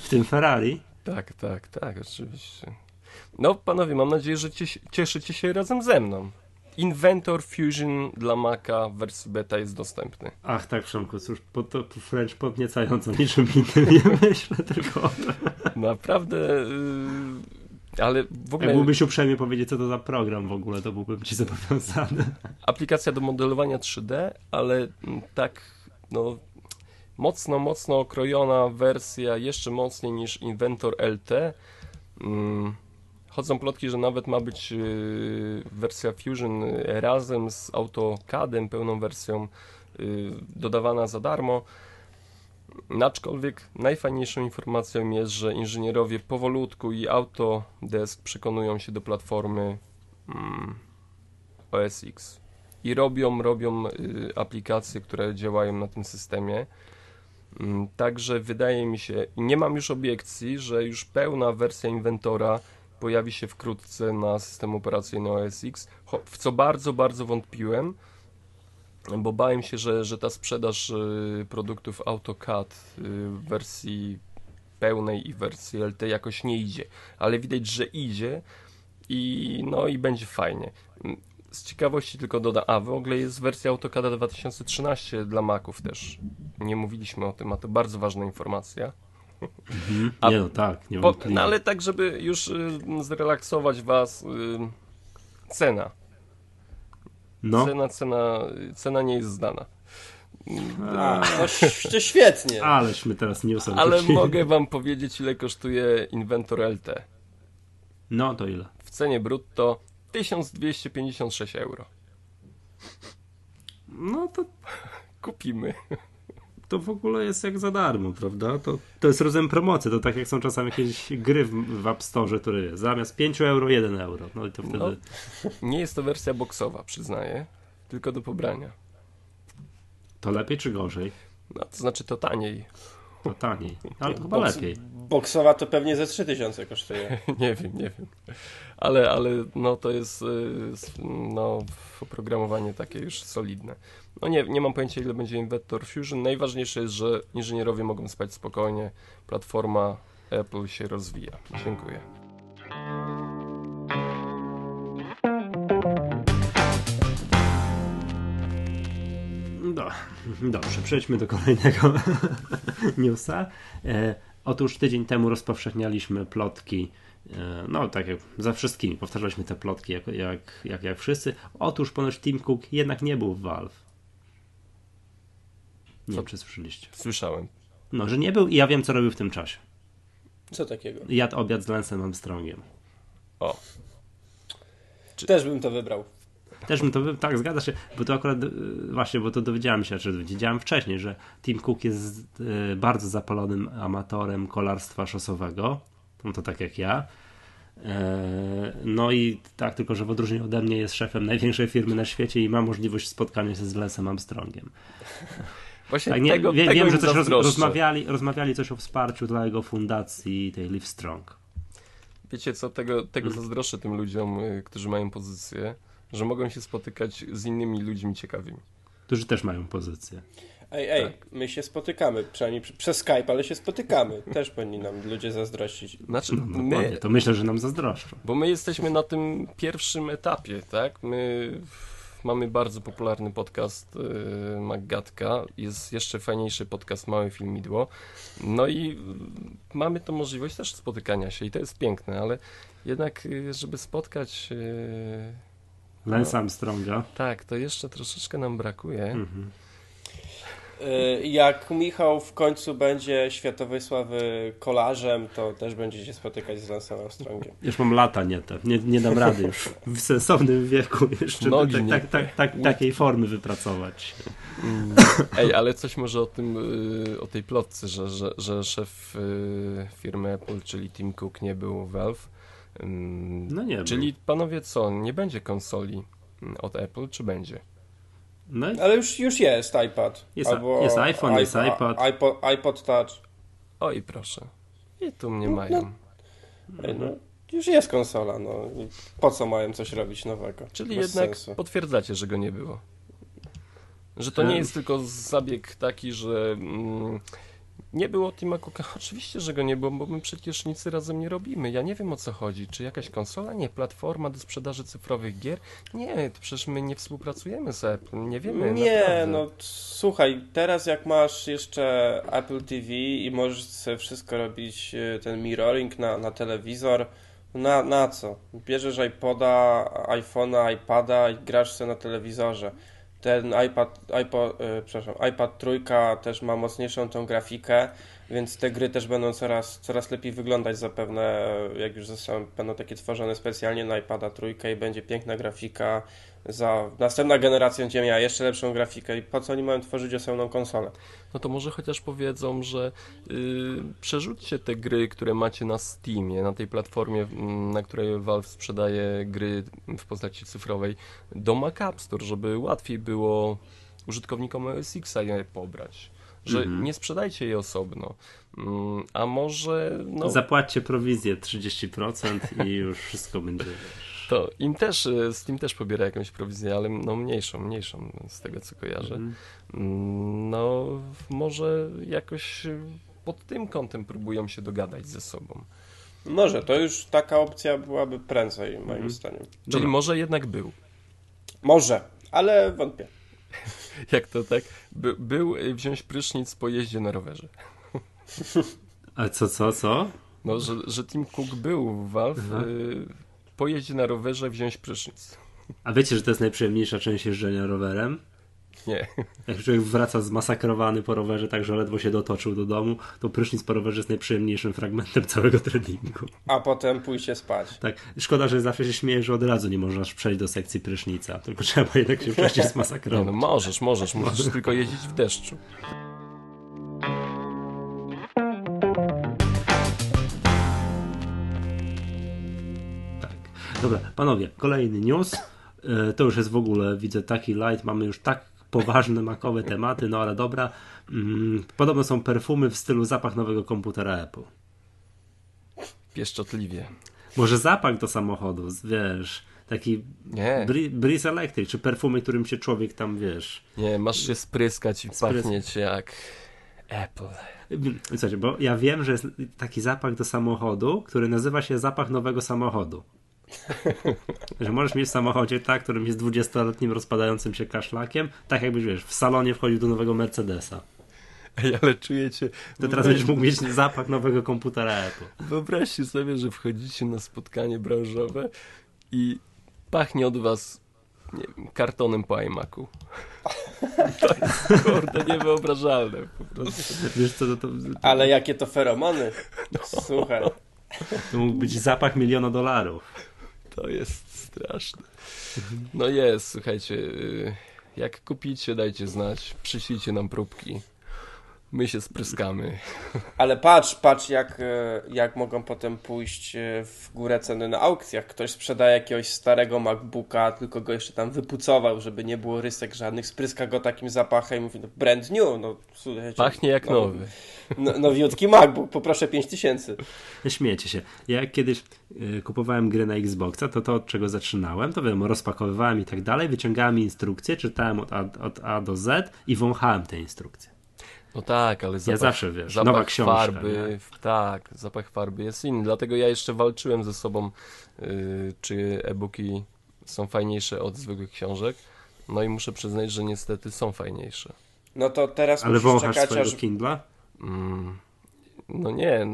Speaker 1: W tym Ferrari.
Speaker 2: Tak, tak, tak, oczywiście. No, panowie, mam nadzieję, że cies- cieszycie się razem ze mną. Inventor Fusion dla Maca w wersji beta jest dostępny.
Speaker 1: Ach tak, Przemku, cóż, po, to wręcz podniecająco niczym innym nie myślę, tylko o tym.
Speaker 2: Naprawdę, yy, ale w ogóle
Speaker 1: Jak mógłbyś uprzejmie powiedzieć, co to za program w ogóle, to byłbym ci zobowiązany.
Speaker 2: aplikacja do modelowania 3D, ale mm, tak, no, mocno, mocno okrojona wersja, jeszcze mocniej niż Inventor LT. Mm, Chodzą plotki, że nawet ma być yy, wersja Fusion yy, razem z AutoCADem, pełną wersją yy, dodawana za darmo. Aczkolwiek najfajniejszą informacją jest, że inżynierowie powolutku i Autodesk przekonują się do platformy mm, OS X i robią, robią y, aplikacje, które działają na tym systemie. Mm, Także wydaje mi się, nie mam już obiekcji, że już pełna wersja inwentora pojawi się wkrótce na system operacyjny OS X, w co bardzo, bardzo wątpiłem, bo bałem się, że, że ta sprzedaż y, produktów AutoCAD y, w wersji pełnej i wersji LT jakoś nie idzie, ale widać, że idzie i no i będzie fajnie. Z ciekawości tylko dodam, a w ogóle jest wersja AutoCAD 2013 dla Maców też. Nie mówiliśmy o tym, a to bardzo ważna informacja. A
Speaker 1: nie no tak, nie
Speaker 2: Po, no ale tak, żeby już y, zrelaksować was, y, cena.
Speaker 1: No,
Speaker 2: Cena, cena, cena nie jest znana.
Speaker 3: A, no, to świetnie.
Speaker 1: aleśmy teraz newsem
Speaker 2: Ale
Speaker 1: rzucili.
Speaker 2: mogę wam powiedzieć, ile kosztuje Inventor LT.
Speaker 1: No to ile?
Speaker 2: W cenie brutto 1256 euro.
Speaker 1: No to,
Speaker 2: Kupimy.
Speaker 1: To w ogóle jest jak za darmo, prawda? To, to jest rodzaj promocji, to tak jak są czasami jakieś gry w, w App Store, które jest zamiast 5 euro 1 euro. No i to wtedy...
Speaker 2: No. Nie jest to wersja boxowa, przyznaję, tylko do pobrania.
Speaker 1: To lepiej czy gorzej?
Speaker 2: No, to znaczy to taniej.
Speaker 1: To taniej. Ale to chyba
Speaker 3: Boks-
Speaker 1: lepiej.
Speaker 3: Boksowa to pewnie ze 3000 kosztuje.
Speaker 2: nie wiem, nie wiem. Ale, ale no to jest y, no, oprogramowanie takie już solidne. No nie, nie mam pojęcia ile będzie Inventor Fusion. Najważniejsze jest, że inżynierowie mogą spać spokojnie. Platforma Apple się rozwija. Dziękuję.
Speaker 1: Do, dobrze, przejdźmy do kolejnego newsa. E, otóż tydzień temu rozpowszechnialiśmy plotki. E, no, tak jak za wszystkimi, powtarzaliśmy te plotki jak, jak, jak, jak wszyscy. Otóż ponoć Tim Cook jednak nie był w Valve. Nie
Speaker 2: Co?
Speaker 1: wiem, czy słyszeliście.
Speaker 2: Słyszałem.
Speaker 1: No, że nie był i ja wiem, co robił w tym czasie.
Speaker 3: Co takiego?
Speaker 1: Jadł obiad z Lensem Armstrongiem.
Speaker 2: O,
Speaker 3: Też bym to wybrał.
Speaker 1: Też bym to, wy- tak, zgadza się, bo to akurat, y, właśnie, bo to dowiedziałem się, czy wiedziałem wcześniej, że Tim Cook jest y, bardzo zapalonym amatorem kolarstwa szosowego, no to tak jak ja. E, No i tak, tylko że w odróżnieniu ode mnie jest szefem największej firmy na świecie i ma możliwość spotkania się z Lensem Armstrongiem.
Speaker 2: właśnie
Speaker 1: Tak, nie,
Speaker 2: tego,
Speaker 1: wie,
Speaker 2: tego
Speaker 1: wiem, że coś roz, rozmawiali, rozmawiali coś o wsparciu dla jego fundacji, tej Live Strong.
Speaker 2: Wiecie co, tego, tego zazdroszczę tym ludziom, y, którzy mają pozycję, że mogą się spotykać z innymi ludźmi ciekawymi.
Speaker 1: Którzy też mają pozycję.
Speaker 3: Ej, ej,
Speaker 2: Tak.
Speaker 3: my się spotykamy, przynajmniej pr- przez Skype, ale się spotykamy. Też powinni nam ludzie zazdrościć.
Speaker 2: Znaczy,
Speaker 1: No,
Speaker 2: my,
Speaker 1: to myślę, że nam zazdroszczą.
Speaker 2: Bo my jesteśmy na tym pierwszym etapie, tak? My mamy bardzo popularny podcast yy, Maggatka, jest jeszcze fajniejszy podcast Małe Filmidło. No i y, mamy tą możliwość też spotykania się i to jest piękne, ale jednak, y, żeby spotkać, yy,
Speaker 1: Lance Armstronga.
Speaker 2: tak, to jeszcze troszeczkę nam brakuje.
Speaker 1: Mhm.
Speaker 3: Y, Jak Michał w końcu będzie światowej sławy kolarzem, to też będzie się spotykać z Lansem Armstrongiem.
Speaker 1: Już mam lata nie te. Nie, nie dam rady już w sensownym wieku jeszcze
Speaker 2: Nogi
Speaker 1: tak,
Speaker 2: nie
Speaker 1: tak, tak, tak, takiej formy wypracować.
Speaker 2: Mm. Ej, ale coś może o tym, y, o tej plotce, że, że, że szef y, firmy Apple, czyli Tim Cook nie był Valve. Ym,
Speaker 1: No nie
Speaker 2: Czyli panowie co, nie będzie konsoli mm, od Apple, czy będzie?
Speaker 1: No i
Speaker 3: Ale już, już jest iPad.
Speaker 1: Jest-
Speaker 3: albo
Speaker 1: jest iPhone, jest iPad.
Speaker 3: iPod, iPod Touch.
Speaker 2: Oj, proszę. I tu mnie
Speaker 3: No,
Speaker 2: mają.
Speaker 3: Ej, no, już jest konsola, no. I Po co mają coś robić nowego?
Speaker 2: Czyli
Speaker 3: Bez
Speaker 2: jednak
Speaker 3: sensu.
Speaker 2: potwierdzacie, że go nie było. Że to nie jest tylko zabieg taki, że mm, nie było Tima Cooka. Oczywiście, że go nie było, bo my przecież nic razem nie robimy. Ja nie wiem o co chodzi. Czy jakaś konsola? Nie. Platforma do sprzedaży cyfrowych gier? Nie, to przecież my nie współpracujemy z Apple. Nie wiemy.
Speaker 3: Nie,
Speaker 2: naprawdę.
Speaker 3: no słuchaj, teraz jak masz jeszcze Apple TV i możesz sobie wszystko robić, e, ten mirroring na, na telewizor, na, na co? Bierzesz iPoda, iPhone'a, iPada i grasz sobie na telewizorze. Ten iPad, e, przepraszam, iPad trójka też ma mocniejszą tą grafikę, więc te gry też będą coraz, coraz lepiej wyglądać zapewne, e, jak już zostaną, będą takie tworzone specjalnie na iPada trójkę i będzie piękna grafika, za następna generacja będzie miała jeszcze lepszą grafikę i po co oni mają tworzyć osobną konsolę?
Speaker 2: No to może chociaż powiedzą, że yy, przerzućcie te gry, które macie na Steamie, na tej platformie, mm, na której Valve sprzedaje gry w postaci cyfrowej, do Mac App Store, żeby łatwiej było użytkownikom OS X je pobrać. Że
Speaker 1: Mhm.
Speaker 2: nie sprzedajcie je osobno. Mm, a może no,
Speaker 1: zapłaćcie prowizję 30% i już wszystko będzie.
Speaker 2: To im też, y, Steam też pobiera jakąś prowizję, ale no mniejszą, mniejszą z tego co kojarzę.
Speaker 1: Mhm.
Speaker 2: Mm, No, może jakoś y, pod tym kątem próbują się dogadać ze sobą.
Speaker 3: Może, to już taka opcja byłaby prędzej, moim
Speaker 1: Mhm.
Speaker 3: zdaniem.
Speaker 2: Czyli
Speaker 1: Dobra.
Speaker 2: może jednak był.
Speaker 3: Może, ale wątpię.
Speaker 2: Jak to tak? By, był y, wziąć prysznic po jeździe na rowerze.
Speaker 1: A co, co, co?
Speaker 2: No, że, że Tim Cook był w Valve,
Speaker 1: Aha.
Speaker 2: Po jeździe na rowerze wziąć prysznic.
Speaker 1: A wiecie, że to jest najprzyjemniejsza część jeżdżenia rowerem?
Speaker 2: Nie.
Speaker 1: Jak człowiek wraca zmasakrowany po rowerze, tak że ledwo się dotoczył do domu, to prysznic po rowerze jest najprzyjemniejszym fragmentem całego treningu.
Speaker 3: A potem pójście spać.
Speaker 1: Tak, szkoda, że zawsze się śmieje, że od razu nie można przejść do sekcji prysznica, tylko trzeba jednak się wcześniej
Speaker 2: Nie,
Speaker 1: zmasakrować.
Speaker 2: no możesz, możesz, musisz tylko jeździć w deszczu.
Speaker 1: Dobra, panowie, kolejny news. E, To już jest w ogóle, widzę, taki light. Mamy już tak poważne makowe tematy, no ale dobra. Mm, Podobno są perfumy w stylu zapach nowego komputera Apple.
Speaker 2: Pieszczotliwie.
Speaker 1: Może zapach do samochodu, wiesz, taki
Speaker 2: Nie.
Speaker 1: Breeze Electric, czy perfumy, którym się człowiek tam, wiesz...
Speaker 2: Nie, masz się spryskać i
Speaker 1: Sprys-
Speaker 2: pachnieć jak Apple.
Speaker 1: Słuchajcie, bo ja wiem, że jest taki zapach do samochodu, który nazywa się zapach nowego samochodu. że możesz mieć w samochodzie, tak, którym jest 20-letnim rozpadającym się kaszlakiem, tak jakbyś, wiesz, w salonie wchodził do nowego Mercedesa.
Speaker 2: Ej, ale czujecie...
Speaker 1: To teraz będziesz mógł mieć zapach nowego komputera Apple.
Speaker 2: Wyobraźcie sobie, że wchodzicie na spotkanie branżowe i pachnie od was nie wiem, kartonem po iMacu. To jest kurde niewyobrażalne po prostu.
Speaker 1: Wiesz co, to, to,
Speaker 3: Ale jakie to feromony.
Speaker 2: No.
Speaker 3: Słuchaj.
Speaker 1: to mógł być zapach miliona dolarów.
Speaker 2: To jest straszne. No jest, słuchajcie, y, jak kupicie, dajcie znać, przyślijcie nam próbki. My się spryskamy.
Speaker 3: Ale patrz, patrz jak, e, jak mogą potem pójść e, w górę ceny na aukcjach. Ktoś sprzedaje jakiegoś starego MacBooka, tylko go jeszcze tam wypucował, żeby nie było rysek żadnych, spryska go takim zapachem i mówi, no brand new, no słuchajcie.
Speaker 2: Pachnie jak
Speaker 3: no,
Speaker 2: nowy.
Speaker 3: No, nowiutki MacBook, poproszę 5000.
Speaker 1: Śmiejecie się. Ja kiedyś y, kupowałem gry na Xboxa, to to od czego zaczynałem, to wiadomo, rozpakowywałem i tak dalej, wyciągałem instrukcje, czytałem od A, od A do Z i wąchałem te instrukcje.
Speaker 2: No tak, ale zapach,
Speaker 1: zawsze, wiesz,
Speaker 2: zapach
Speaker 1: nowa książka,
Speaker 2: farby, tak, zapach farby jest inny, dlatego ja jeszcze walczyłem ze sobą, yy, czy e-booki są fajniejsze od zwykłych książek, no i muszę przyznać, że niestety są fajniejsze.
Speaker 3: No to teraz
Speaker 1: Ale
Speaker 3: musisz czekać,
Speaker 1: swojego
Speaker 3: aż,
Speaker 1: Kindla?
Speaker 2: Mm, no nie,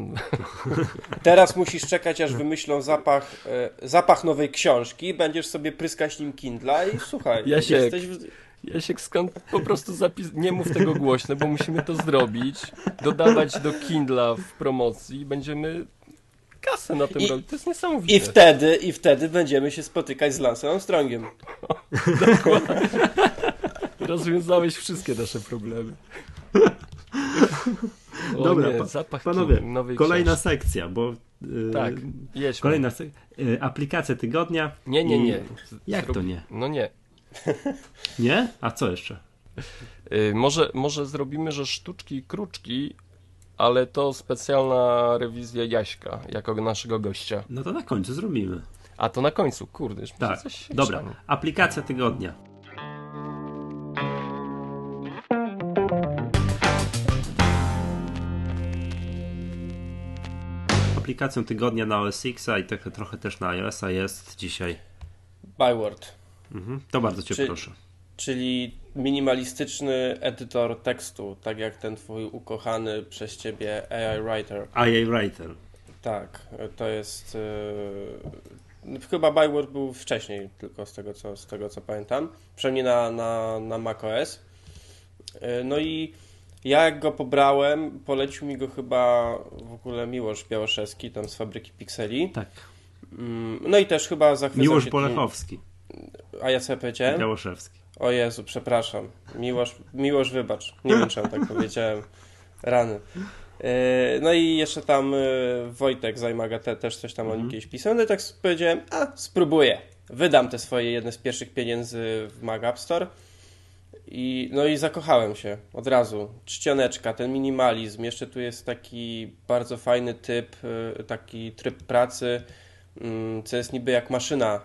Speaker 3: teraz musisz czekać, aż wymyślą zapach, e, zapach nowej książki, będziesz sobie pryskać nim Kindla i słuchaj,
Speaker 2: Jasiek.
Speaker 3: jesteś w...
Speaker 2: Jasiek, skąd po prostu zapis... Nie mów tego głośno, bo musimy to zrobić, dodawać do Kindla w promocji i będziemy kasę na tym
Speaker 3: I-
Speaker 2: robić. To jest niesamowite.
Speaker 3: I wtedy, I wtedy będziemy się spotykać z Lansem Armstrongiem.
Speaker 2: Rozwiązałeś wszystkie nasze problemy. O
Speaker 1: Dobra,
Speaker 2: nie,
Speaker 1: pa- Panowie, kolejna
Speaker 2: książki.
Speaker 1: sekcja, bo... y,
Speaker 2: Tak, jedźmy.
Speaker 1: Kolejna sek- y, aplikacja tygodnia.
Speaker 2: Nie, nie, nie.
Speaker 1: Jak
Speaker 2: Zrób-
Speaker 1: to nie?
Speaker 2: No nie.
Speaker 1: Nie? A co jeszcze?
Speaker 2: Yy, może, może zrobimy, że sztuczki i kruczki, ale to specjalna rewizja Jaśka, jako naszego gościa.
Speaker 1: No to na końcu zrobimy.
Speaker 2: A to na końcu, kurde, już mi się
Speaker 1: Tak,
Speaker 2: coś
Speaker 1: dobra. Aplikacja tygodnia. Aplikacją tygodnia na OS X-a i trochę, trochę też na iOS-a jest dzisiaj.
Speaker 3: Byword,
Speaker 1: Mhm. To bardzo Cię
Speaker 3: Czy-
Speaker 1: proszę.
Speaker 3: czyli minimalistyczny edytor tekstu, tak jak ten twój ukochany przez ciebie AI Writer.
Speaker 1: IA Writer.
Speaker 3: Tak, to jest. Yy, chyba Byword był wcześniej, tylko z tego co, z tego co pamiętam. Przynajmniej na, na, na macOS. Yy, no i ja jak go pobrałem, polecił mi go chyba w ogóle Miłosz Białoszewski, tam z fabryki Pixeli.
Speaker 1: Tak.
Speaker 3: Mm, No i też chyba zachwycał
Speaker 1: Miłosz
Speaker 3: się
Speaker 1: Polechowski.
Speaker 3: Tym, a ja co powiedziałem?
Speaker 1: Białoszewski.
Speaker 3: O Jezu, przepraszam. Miłosz, Miłosz wybacz. Nie wiem, czemu tak powiedziałem. Rany. Yy, No i jeszcze tam yy, Wojtek Zajmaga te, też coś tam o nim kiedyś pisał. No i tak powiedziałem, a spróbuję. Wydam te swoje jedne z pierwszych pieniędzy w Mac App Store. I, no i zakochałem się od razu. Czcioneczka, ten minimalizm. Jeszcze tu jest taki bardzo fajny typ, yy, taki tryb pracy, co jest niby jak maszyna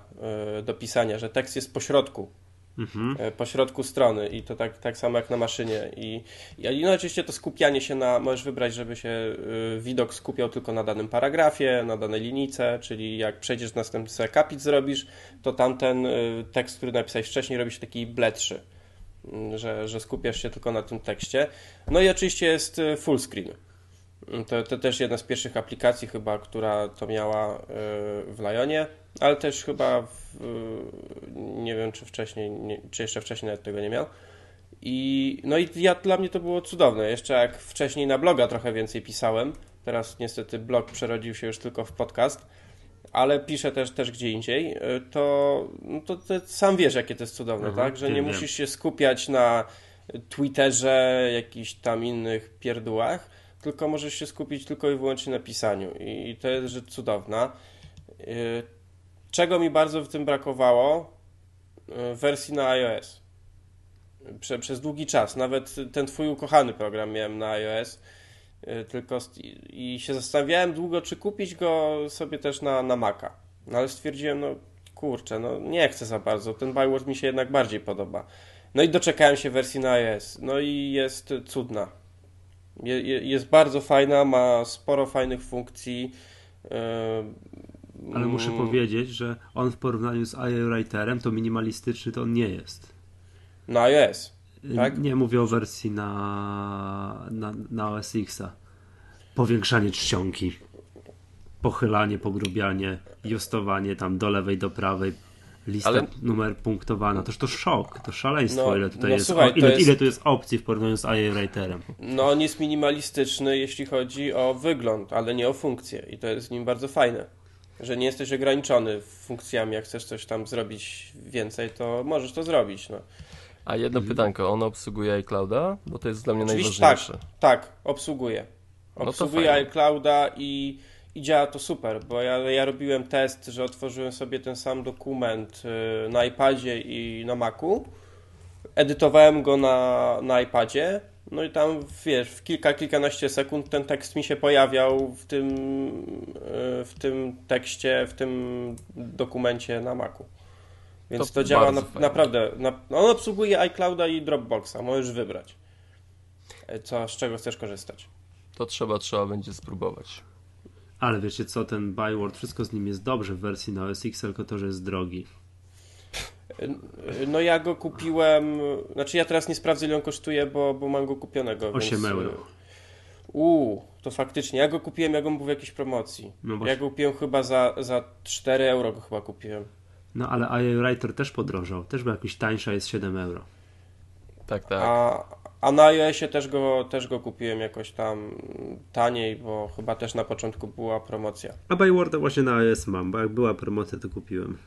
Speaker 3: yy, do pisania, że tekst jest po środku
Speaker 1: Mhm.
Speaker 3: e, po środku strony i to tak, tak samo jak na maszynie. I, i no oczywiście to skupianie się na, możesz wybrać, żeby się y, widok skupiał tylko na danym paragrafie, na danej linijce, czyli jak przejdziesz następny akapit zrobisz, to tamten tekst, który napisałeś wcześniej robi się taki bledszy, y, że, że skupiasz się tylko na tym tekście. No i oczywiście jest full screen. To, to też jedna z pierwszych aplikacji chyba, która to miała y, w Lionie, ale też chyba w, y, nie wiem czy wcześniej, nie, czy jeszcze wcześniej nawet tego nie miał. I no i ja, dla mnie to było cudowne. Jeszcze jak wcześniej na bloga trochę więcej pisałem, teraz niestety blog przerodził się już tylko w podcast, ale piszę też, też gdzie indziej, y, to, no to, sam wiesz jakie to jest cudowne,
Speaker 1: Mhm,
Speaker 3: tak? Że nie
Speaker 1: wiem.
Speaker 3: musisz się skupiać na Twitterze, jakichś tam innych pierdółach, tylko możesz się skupić tylko i wyłącznie na pisaniu. I, to jest rzecz cudowna. Y, Czego mi bardzo w tym brakowało? Y, Wersji na iOS. Prze, przez długi czas. Nawet ten twój ukochany program miałem na iOS. y, Tylko i się zastanawiałem długo, czy kupić go sobie też na, na Maca. No ale stwierdziłem, no kurczę, no nie chcę za bardzo. Ten Byword mi się jednak bardziej podoba. No i doczekałem się wersji na iOS. No i jest cudna. Je, je, jest bardzo fajna, ma sporo fajnych funkcji. y,
Speaker 1: Ale muszę
Speaker 3: mm,
Speaker 1: powiedzieć, że on w porównaniu z IA Writerem to minimalistyczny to on nie jest.
Speaker 3: Na iOS. Tak?
Speaker 1: Nie mówię o wersji na, na, na OS X-a. Powiększanie czcionki, pochylanie, pogrubianie, justowanie tam do lewej, do prawej, lista
Speaker 2: Ale-
Speaker 1: numer punktowana. Toż to szok, to szaleństwo,
Speaker 3: No,
Speaker 1: ile tutaj
Speaker 3: no
Speaker 1: jest,
Speaker 3: słuchaj,
Speaker 1: o, ile,
Speaker 3: jest-
Speaker 1: ile tu jest opcji w porównaniu z IA Writerem.
Speaker 3: No on jest minimalistyczny, jeśli chodzi o wygląd, ale nie o funkcję. I to jest w nim bardzo fajne. Że nie jesteś ograniczony funkcjami, jak chcesz coś tam zrobić więcej, to możesz to zrobić. No.
Speaker 2: A jedno
Speaker 1: Mhm.
Speaker 2: pytanko, on obsługuje iClouda? Bo to jest dla mnie
Speaker 3: Oczywiście tak,
Speaker 2: najważniejsze.
Speaker 3: tak, obsługuje.
Speaker 2: No
Speaker 3: Obsługuje
Speaker 2: fajnie.
Speaker 3: iClouda i, i działa to super, bo ja, ja robiłem test, że otworzyłem sobie ten sam dokument y, na iPadzie i na Macu. Edytowałem go na, na iPadzie, no i tam wiesz, w kilka, kilkanaście sekund ten tekst mi się pojawiał w tym, y, w tym tekście, w tym dokumencie na Macu. Więc
Speaker 2: To
Speaker 3: to, działa na, naprawdę. Na, on obsługuje iClouda i Dropboxa, możesz wybrać, e, co, z czego chcesz korzystać.
Speaker 2: To trzeba, trzeba będzie spróbować.
Speaker 1: Ale wiecie co, ten Byword, wszystko z nim jest dobrze w wersji na OS X, tylko to, że jest drogi.
Speaker 3: No ja go kupiłem, znaczy ja teraz nie sprawdzę ile on kosztuje, bo, bo mam go kupionego.
Speaker 1: 8
Speaker 3: więc,
Speaker 1: euro.
Speaker 3: Uuu, to faktycznie. Ja go kupiłem, jak on był w jakiejś promocji.
Speaker 1: No właśnie.
Speaker 3: ja go kupiłem chyba za, za 4 euro go chyba kupiłem.
Speaker 1: No ale IA Writer też podrożał, też był jakiś tańsza, jest 7 euro.
Speaker 2: Tak, tak.
Speaker 3: A, a na iOSie też go, też go kupiłem jakoś tam taniej, bo chyba też na początku była promocja.
Speaker 1: A Bywarda właśnie na iOS mam, bo jak była promocja, to kupiłem.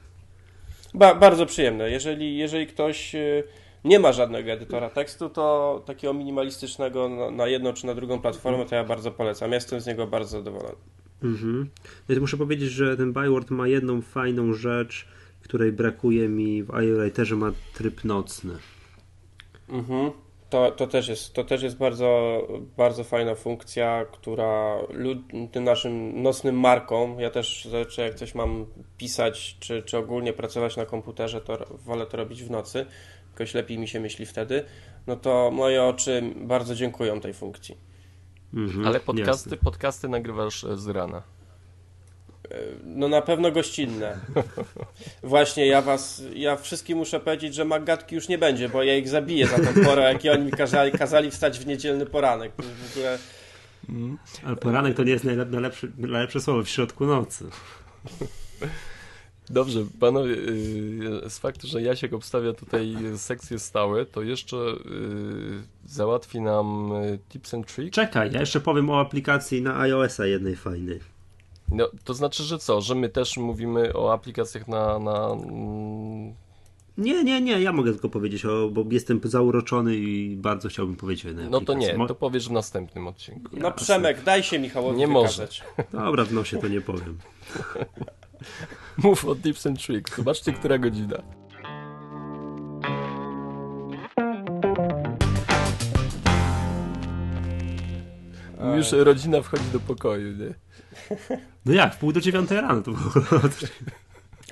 Speaker 3: Ba, bardzo przyjemne. Jeżeli, jeżeli ktoś y, nie ma żadnego edytora tekstu, to takiego minimalistycznego na, na jedną czy na drugą platformę, to ja bardzo polecam. Jestem z niego bardzo zadowolony.
Speaker 1: Mhm. Ja muszę powiedzieć, że ten Byword ma jedną fajną rzecz, której brakuje mi w iWriterze ma tryb nocny.
Speaker 3: Mhm. To, to, też jest, to też jest bardzo, bardzo fajna funkcja, która tym naszym nocnym markom, ja też zazwyczaj jak coś mam pisać, czy, czy ogólnie pracować na komputerze, to wolę to robić w nocy, jakoś lepiej mi się myśli wtedy, no to moje oczy bardzo dziękują tej funkcji.
Speaker 2: Mhm, Ale podcasty, podcasty nagrywasz z rana.
Speaker 3: No na pewno gościnne. Właśnie ja was, ja wszystkim muszę powiedzieć, że Magatki już nie będzie, bo ja ich zabiję za tą porę, jak oni mi kazali, kazali wstać w niedzielny poranek. W ogóle...
Speaker 1: Mm. Ale poranek to nie jest najlepsze, najlepsze słowo w środku nocy.
Speaker 2: Dobrze, panowie, y, z faktu, że Jasiek obstawia tutaj sekcje stałe, to jeszcze y, załatwi nam y, tips and tricks.
Speaker 1: Czekaj, ja jeszcze powiem o aplikacji na iOS-a jednej fajnej.
Speaker 2: No, to znaczy, że co? Że my też mówimy o aplikacjach na. na...
Speaker 1: Nie, nie, nie, ja mogę tylko powiedzieć, o, bo jestem zauroczony i bardzo chciałbym powiedzieć o jednej
Speaker 2: No to nie, to powiesz w następnym odcinku.
Speaker 3: No Przemek, daj się Michałowi Nie wykazać.
Speaker 2: może.
Speaker 1: Dobra, w nosie to nie powiem.
Speaker 2: Mów o tips and tricks. Zobaczcie, która godzina. Już rodzina wchodzi do pokoju, nie?
Speaker 1: No jak, w pół do dziewiątej rano to było.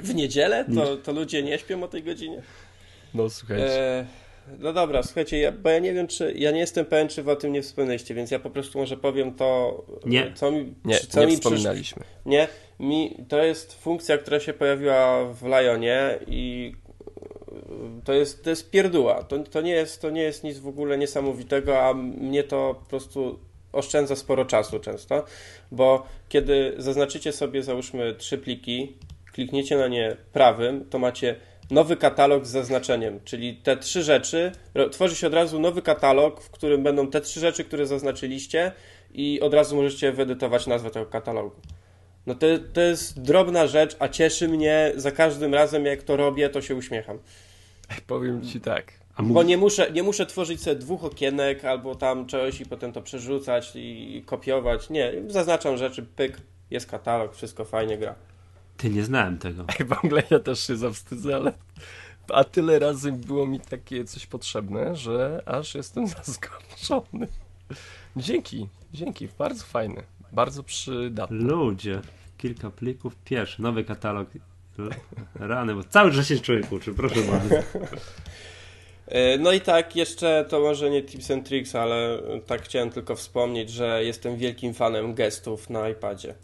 Speaker 3: W niedzielę? To, to ludzie nie śpią o tej godzinie?
Speaker 2: No słuchajcie.
Speaker 3: E, no dobra, słuchajcie, ja, bo ja nie wiem, czy. Ja nie jestem pewien, czy wy o tym nie wspomnieliście, więc ja po prostu może powiem to.
Speaker 2: Nie,
Speaker 3: co mi,
Speaker 2: nie,
Speaker 3: co
Speaker 2: nie
Speaker 3: mi
Speaker 2: wspominaliśmy.
Speaker 3: Przysz... Nie, mi, to jest funkcja, która się pojawiła w Lionie i to jest, to jest pierdóła. To, to, nie jest, to nie jest nic w ogóle niesamowitego, a mnie to po prostu oszczędza sporo czasu często, bo kiedy zaznaczycie sobie załóżmy trzy pliki, klikniecie na nie prawym, to macie nowy katalog z zaznaczeniem, czyli te trzy rzeczy, tworzy się od razu nowy katalog, w którym będą te trzy rzeczy, które zaznaczyliście i od razu możecie wyedytować nazwę tego katalogu. No to, to jest drobna rzecz, a cieszy mnie za każdym razem, jak to robię, to się uśmiecham.
Speaker 2: Powiem ci tak.
Speaker 3: Bo nie muszę, nie muszę tworzyć sobie dwóch okienek albo tam czegoś i potem to przerzucać i kopiować. Nie, zaznaczam rzeczy, pyk, jest katalog, wszystko fajnie gra.
Speaker 1: Ty nie znałem tego.
Speaker 2: W ogóle ja też się zawstydzę, ale a tyle razy było mi takie coś potrzebne, że aż jestem zaskoczony. Dzięki, dzięki, bardzo fajny, bardzo przydatny.
Speaker 1: Ludzie, kilka plików, pierwszy, nowy katalog. Rany, bo cały czas się człowiek uczy, proszę bardzo.
Speaker 3: E, no i tak, jeszcze to może nie tips and tricks, ale tak chciałem tylko wspomnieć, że jestem wielkim fanem gestów na iPadzie.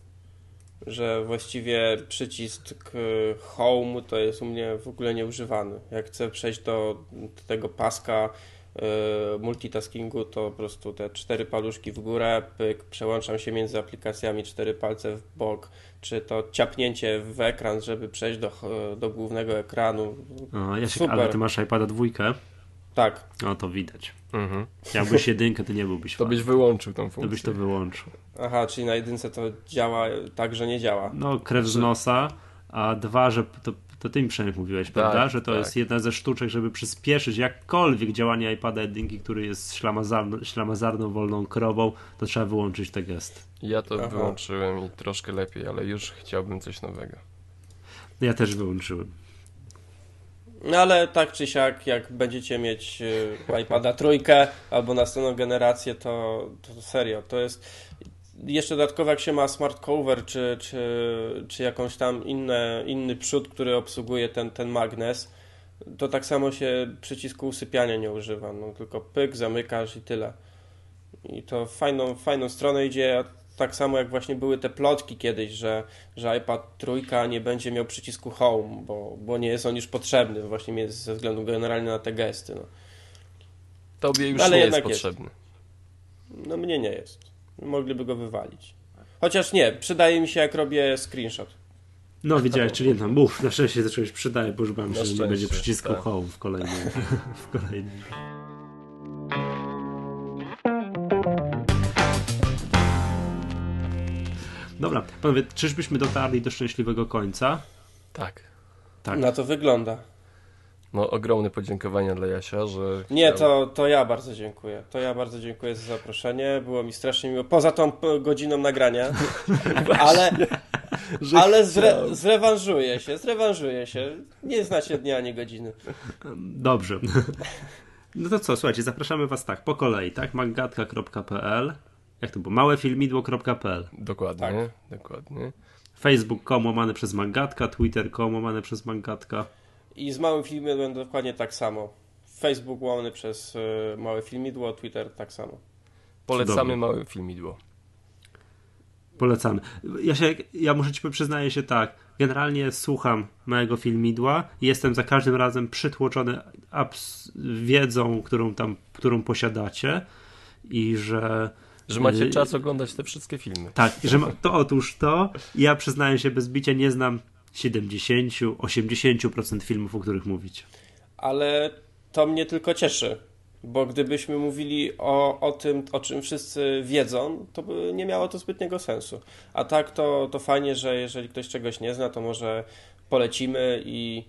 Speaker 3: Że właściwie przycisk home to jest u mnie w ogóle nieużywany. Jak chcę przejść do, tego paska e, multitaskingu, to po prostu te cztery paluszki w górę, pyk, przełączam się między aplikacjami, cztery palce w bok, czy to ciapnięcie w ekran, żeby przejść do, do głównego ekranu.
Speaker 1: O, ja się, Super. Ale ty masz iPada dwójkę?
Speaker 3: Tak.
Speaker 1: No to widać. Mhm. Jakbyś jedynkę, to nie byłbyś
Speaker 2: To byś wyłączył tą funkcję.
Speaker 1: To byś to wyłączył.
Speaker 3: Aha, czyli na jedynce to działa tak, że nie działa.
Speaker 1: No, krew z nosa, a dwa, że to, to ty mi przynajmniej mówiłeś, tak, prawda? Że to tak. jest jedna ze sztuczek, żeby przyspieszyć jakkolwiek działanie iPada jedynki, który jest ślamazarną, ślamazarną wolną krową, to trzeba wyłączyć te gesty.
Speaker 2: Ja to Aha. wyłączyłem i troszkę lepiej, ale już chciałbym coś nowego.
Speaker 1: Ja też wyłączyłem.
Speaker 3: No ale tak czy siak, jak będziecie mieć y, iPada trójkę albo następną generację, to, to serio, to jest jeszcze dodatkowo jak się ma smart cover czy, czy, czy jakąś tam inne, inny przód, który obsługuje ten, ten magnes, to tak samo się przycisku usypiania nie używa, no tylko pyk, zamykasz i tyle. I to fajną, fajną stronę idzie, tak samo jak właśnie były te plotki kiedyś, że, że iPad trójka nie będzie miał przycisku Home, bo, bo nie jest on już potrzebny, właśnie ze względu generalnie na te gesty. No.
Speaker 2: Tobie już Ale nie jest potrzebny.
Speaker 3: Jest. No mnie nie jest. Mogliby go wywalić. Chociaż nie, przydaje mi się jak robię screenshot.
Speaker 1: No widziałeś, czyli tam, mów, na szczęście zacząłeś przydaje, bo już bałem się, że nie będzie przycisku tak. Home w kolejnym. w kolejnym. Dobra, panowie, czyżbyśmy dotarli do szczęśliwego końca?
Speaker 2: Tak.
Speaker 3: tak. Na to wygląda.
Speaker 2: No, ogromne podziękowania dla Jasia, że.
Speaker 3: Nie, to, to ja bardzo dziękuję. To ja bardzo dziękuję za zaproszenie. Było mi strasznie miło. Poza tą godziną nagrania. ale, Ale zre, zrewanżuję się, zrewanżuję się. Nie znacie dnia ani godziny.
Speaker 1: Dobrze. No to co, słuchajcie, zapraszamy was tak, po kolei, tak? magatka.pl Jak to było? małefilmidło.pl
Speaker 2: Dokładnie, dokładnie.
Speaker 1: Facebook.com łamane przez Magatka, Twitter.com łamane przez Magatka.
Speaker 3: I z małym filmem będę dokładnie tak samo. Facebook łamany przez y, małe filmidło, Twitter tak samo.
Speaker 2: Polecamy
Speaker 1: Cudownie.
Speaker 2: małe filmidło.
Speaker 1: Polecamy. Ja, się, ja muszę ci przyznaję się tak. Generalnie słucham małego filmidła i jestem za każdym razem przytłoczony abs- wiedzą, którą tam, którą posiadacie i że
Speaker 2: Że macie
Speaker 1: y,
Speaker 2: czas oglądać te wszystkie filmy.
Speaker 1: Tak, że ma, to otóż to. Ja przyznaję się bez bicia, nie znam 70-80% filmów, o których mówicie.
Speaker 3: Ale to mnie tylko cieszy, bo gdybyśmy mówili o, o tym, o czym wszyscy wiedzą, to by nie miało to zbytniego sensu. A tak to, to fajnie, że jeżeli ktoś czegoś nie zna, to może polecimy i,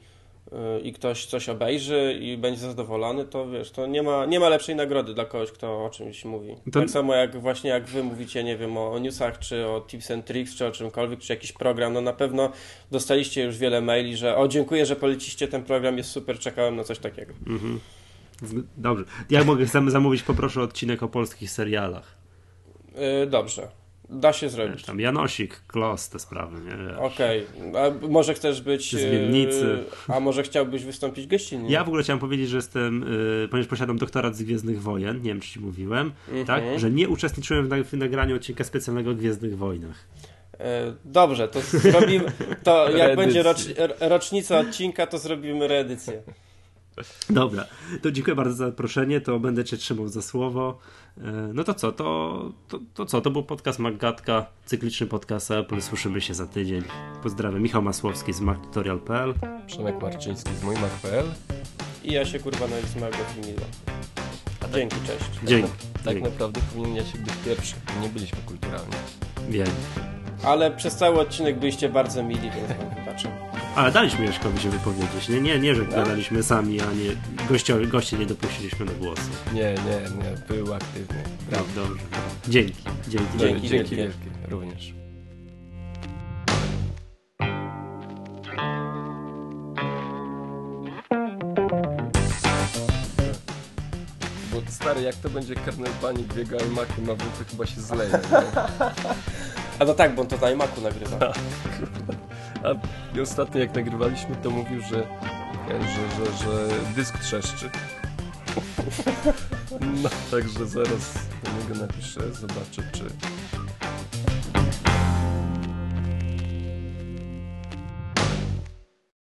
Speaker 3: i ktoś coś obejrzy i będzie zadowolony, to wiesz, to nie ma, nie ma lepszej nagrody dla kogoś, kto o czymś mówi.
Speaker 1: To-
Speaker 3: Tak samo jak właśnie jak wy mówicie, nie wiem, o, o newsach, czy o tips and tricks, czy o czymkolwiek, czy jakiś program, no na pewno dostaliście już wiele maili, że o dziękuję, że poleciście ten program, jest super, czekałem na coś takiego.
Speaker 1: Z- Dobrze. Jak mogę sam zamówić, poproszę odcinek o polskich serialach.
Speaker 3: Yy, dobrze, da się
Speaker 1: Wiesz,
Speaker 3: zrobić.
Speaker 1: tam Janosik, Klos, te sprawy, nie? Wiesz.
Speaker 3: Okej, a może chcesz być...
Speaker 1: Z Winnicy.
Speaker 3: yy, A może chciałbyś wystąpić gościnnie?
Speaker 1: Ja w ogóle chciałem powiedzieć, że jestem, y, ponieważ posiadam doktorat z Gwiezdnych Wojen, nie wiem czy ci mówiłem,
Speaker 3: Mhm.
Speaker 1: tak, że nie uczestniczyłem w, na, w nagraniu odcinka specjalnego o Gwiezdnych Wojnach.
Speaker 3: Yy, Dobrze, to zrobimy... To jak będzie rocz, rocznica odcinka, to zrobimy reedycję.
Speaker 1: Dobra, to dziękuję bardzo za zaproszenie, to będę cię trzymał za słowo. E, No to co, to, to, to co, to był podcast Maggatka, cykliczny podcast Apple, słyszymy się za tydzień. Pozdrawiam, Michał Masłowski z MacTutorial.pl.
Speaker 2: Przemek Marczyński z mójmach.pl.
Speaker 3: I ja się kurwa na z małego filmidła. Dzięki, cześć.
Speaker 1: Dzięki.
Speaker 2: Tak
Speaker 1: Dzięki.
Speaker 2: naprawdę powinien ja się być pierwszy. Nie byliśmy kulturalni.
Speaker 1: Wiem.
Speaker 3: Ale przez cały odcinek byliście bardzo mili, więc.
Speaker 1: Ale daliśmy Jaśkowi się wypowiedzieć, nie, nie, nie że gadaliśmy sami, a nie goście, goście nie dopuściliśmy do głosu.
Speaker 2: Nie, nie, nie. Był aktywny.
Speaker 1: Brawo, dobrze. Dzięki, dzięki.
Speaker 3: Dzięki
Speaker 2: Dzięki
Speaker 3: wielkie.
Speaker 2: Również. Bo stary, jak to będzie Kernel Panik biega i Maki ma to chyba się zleje.
Speaker 3: A no tak, bo on to na iMacu nagrywa.
Speaker 2: A ostatnio jak nagrywaliśmy, to mówił, że, że, że, że dysk trzeszczy. No, także zaraz do niego napiszę, zobaczę, czy,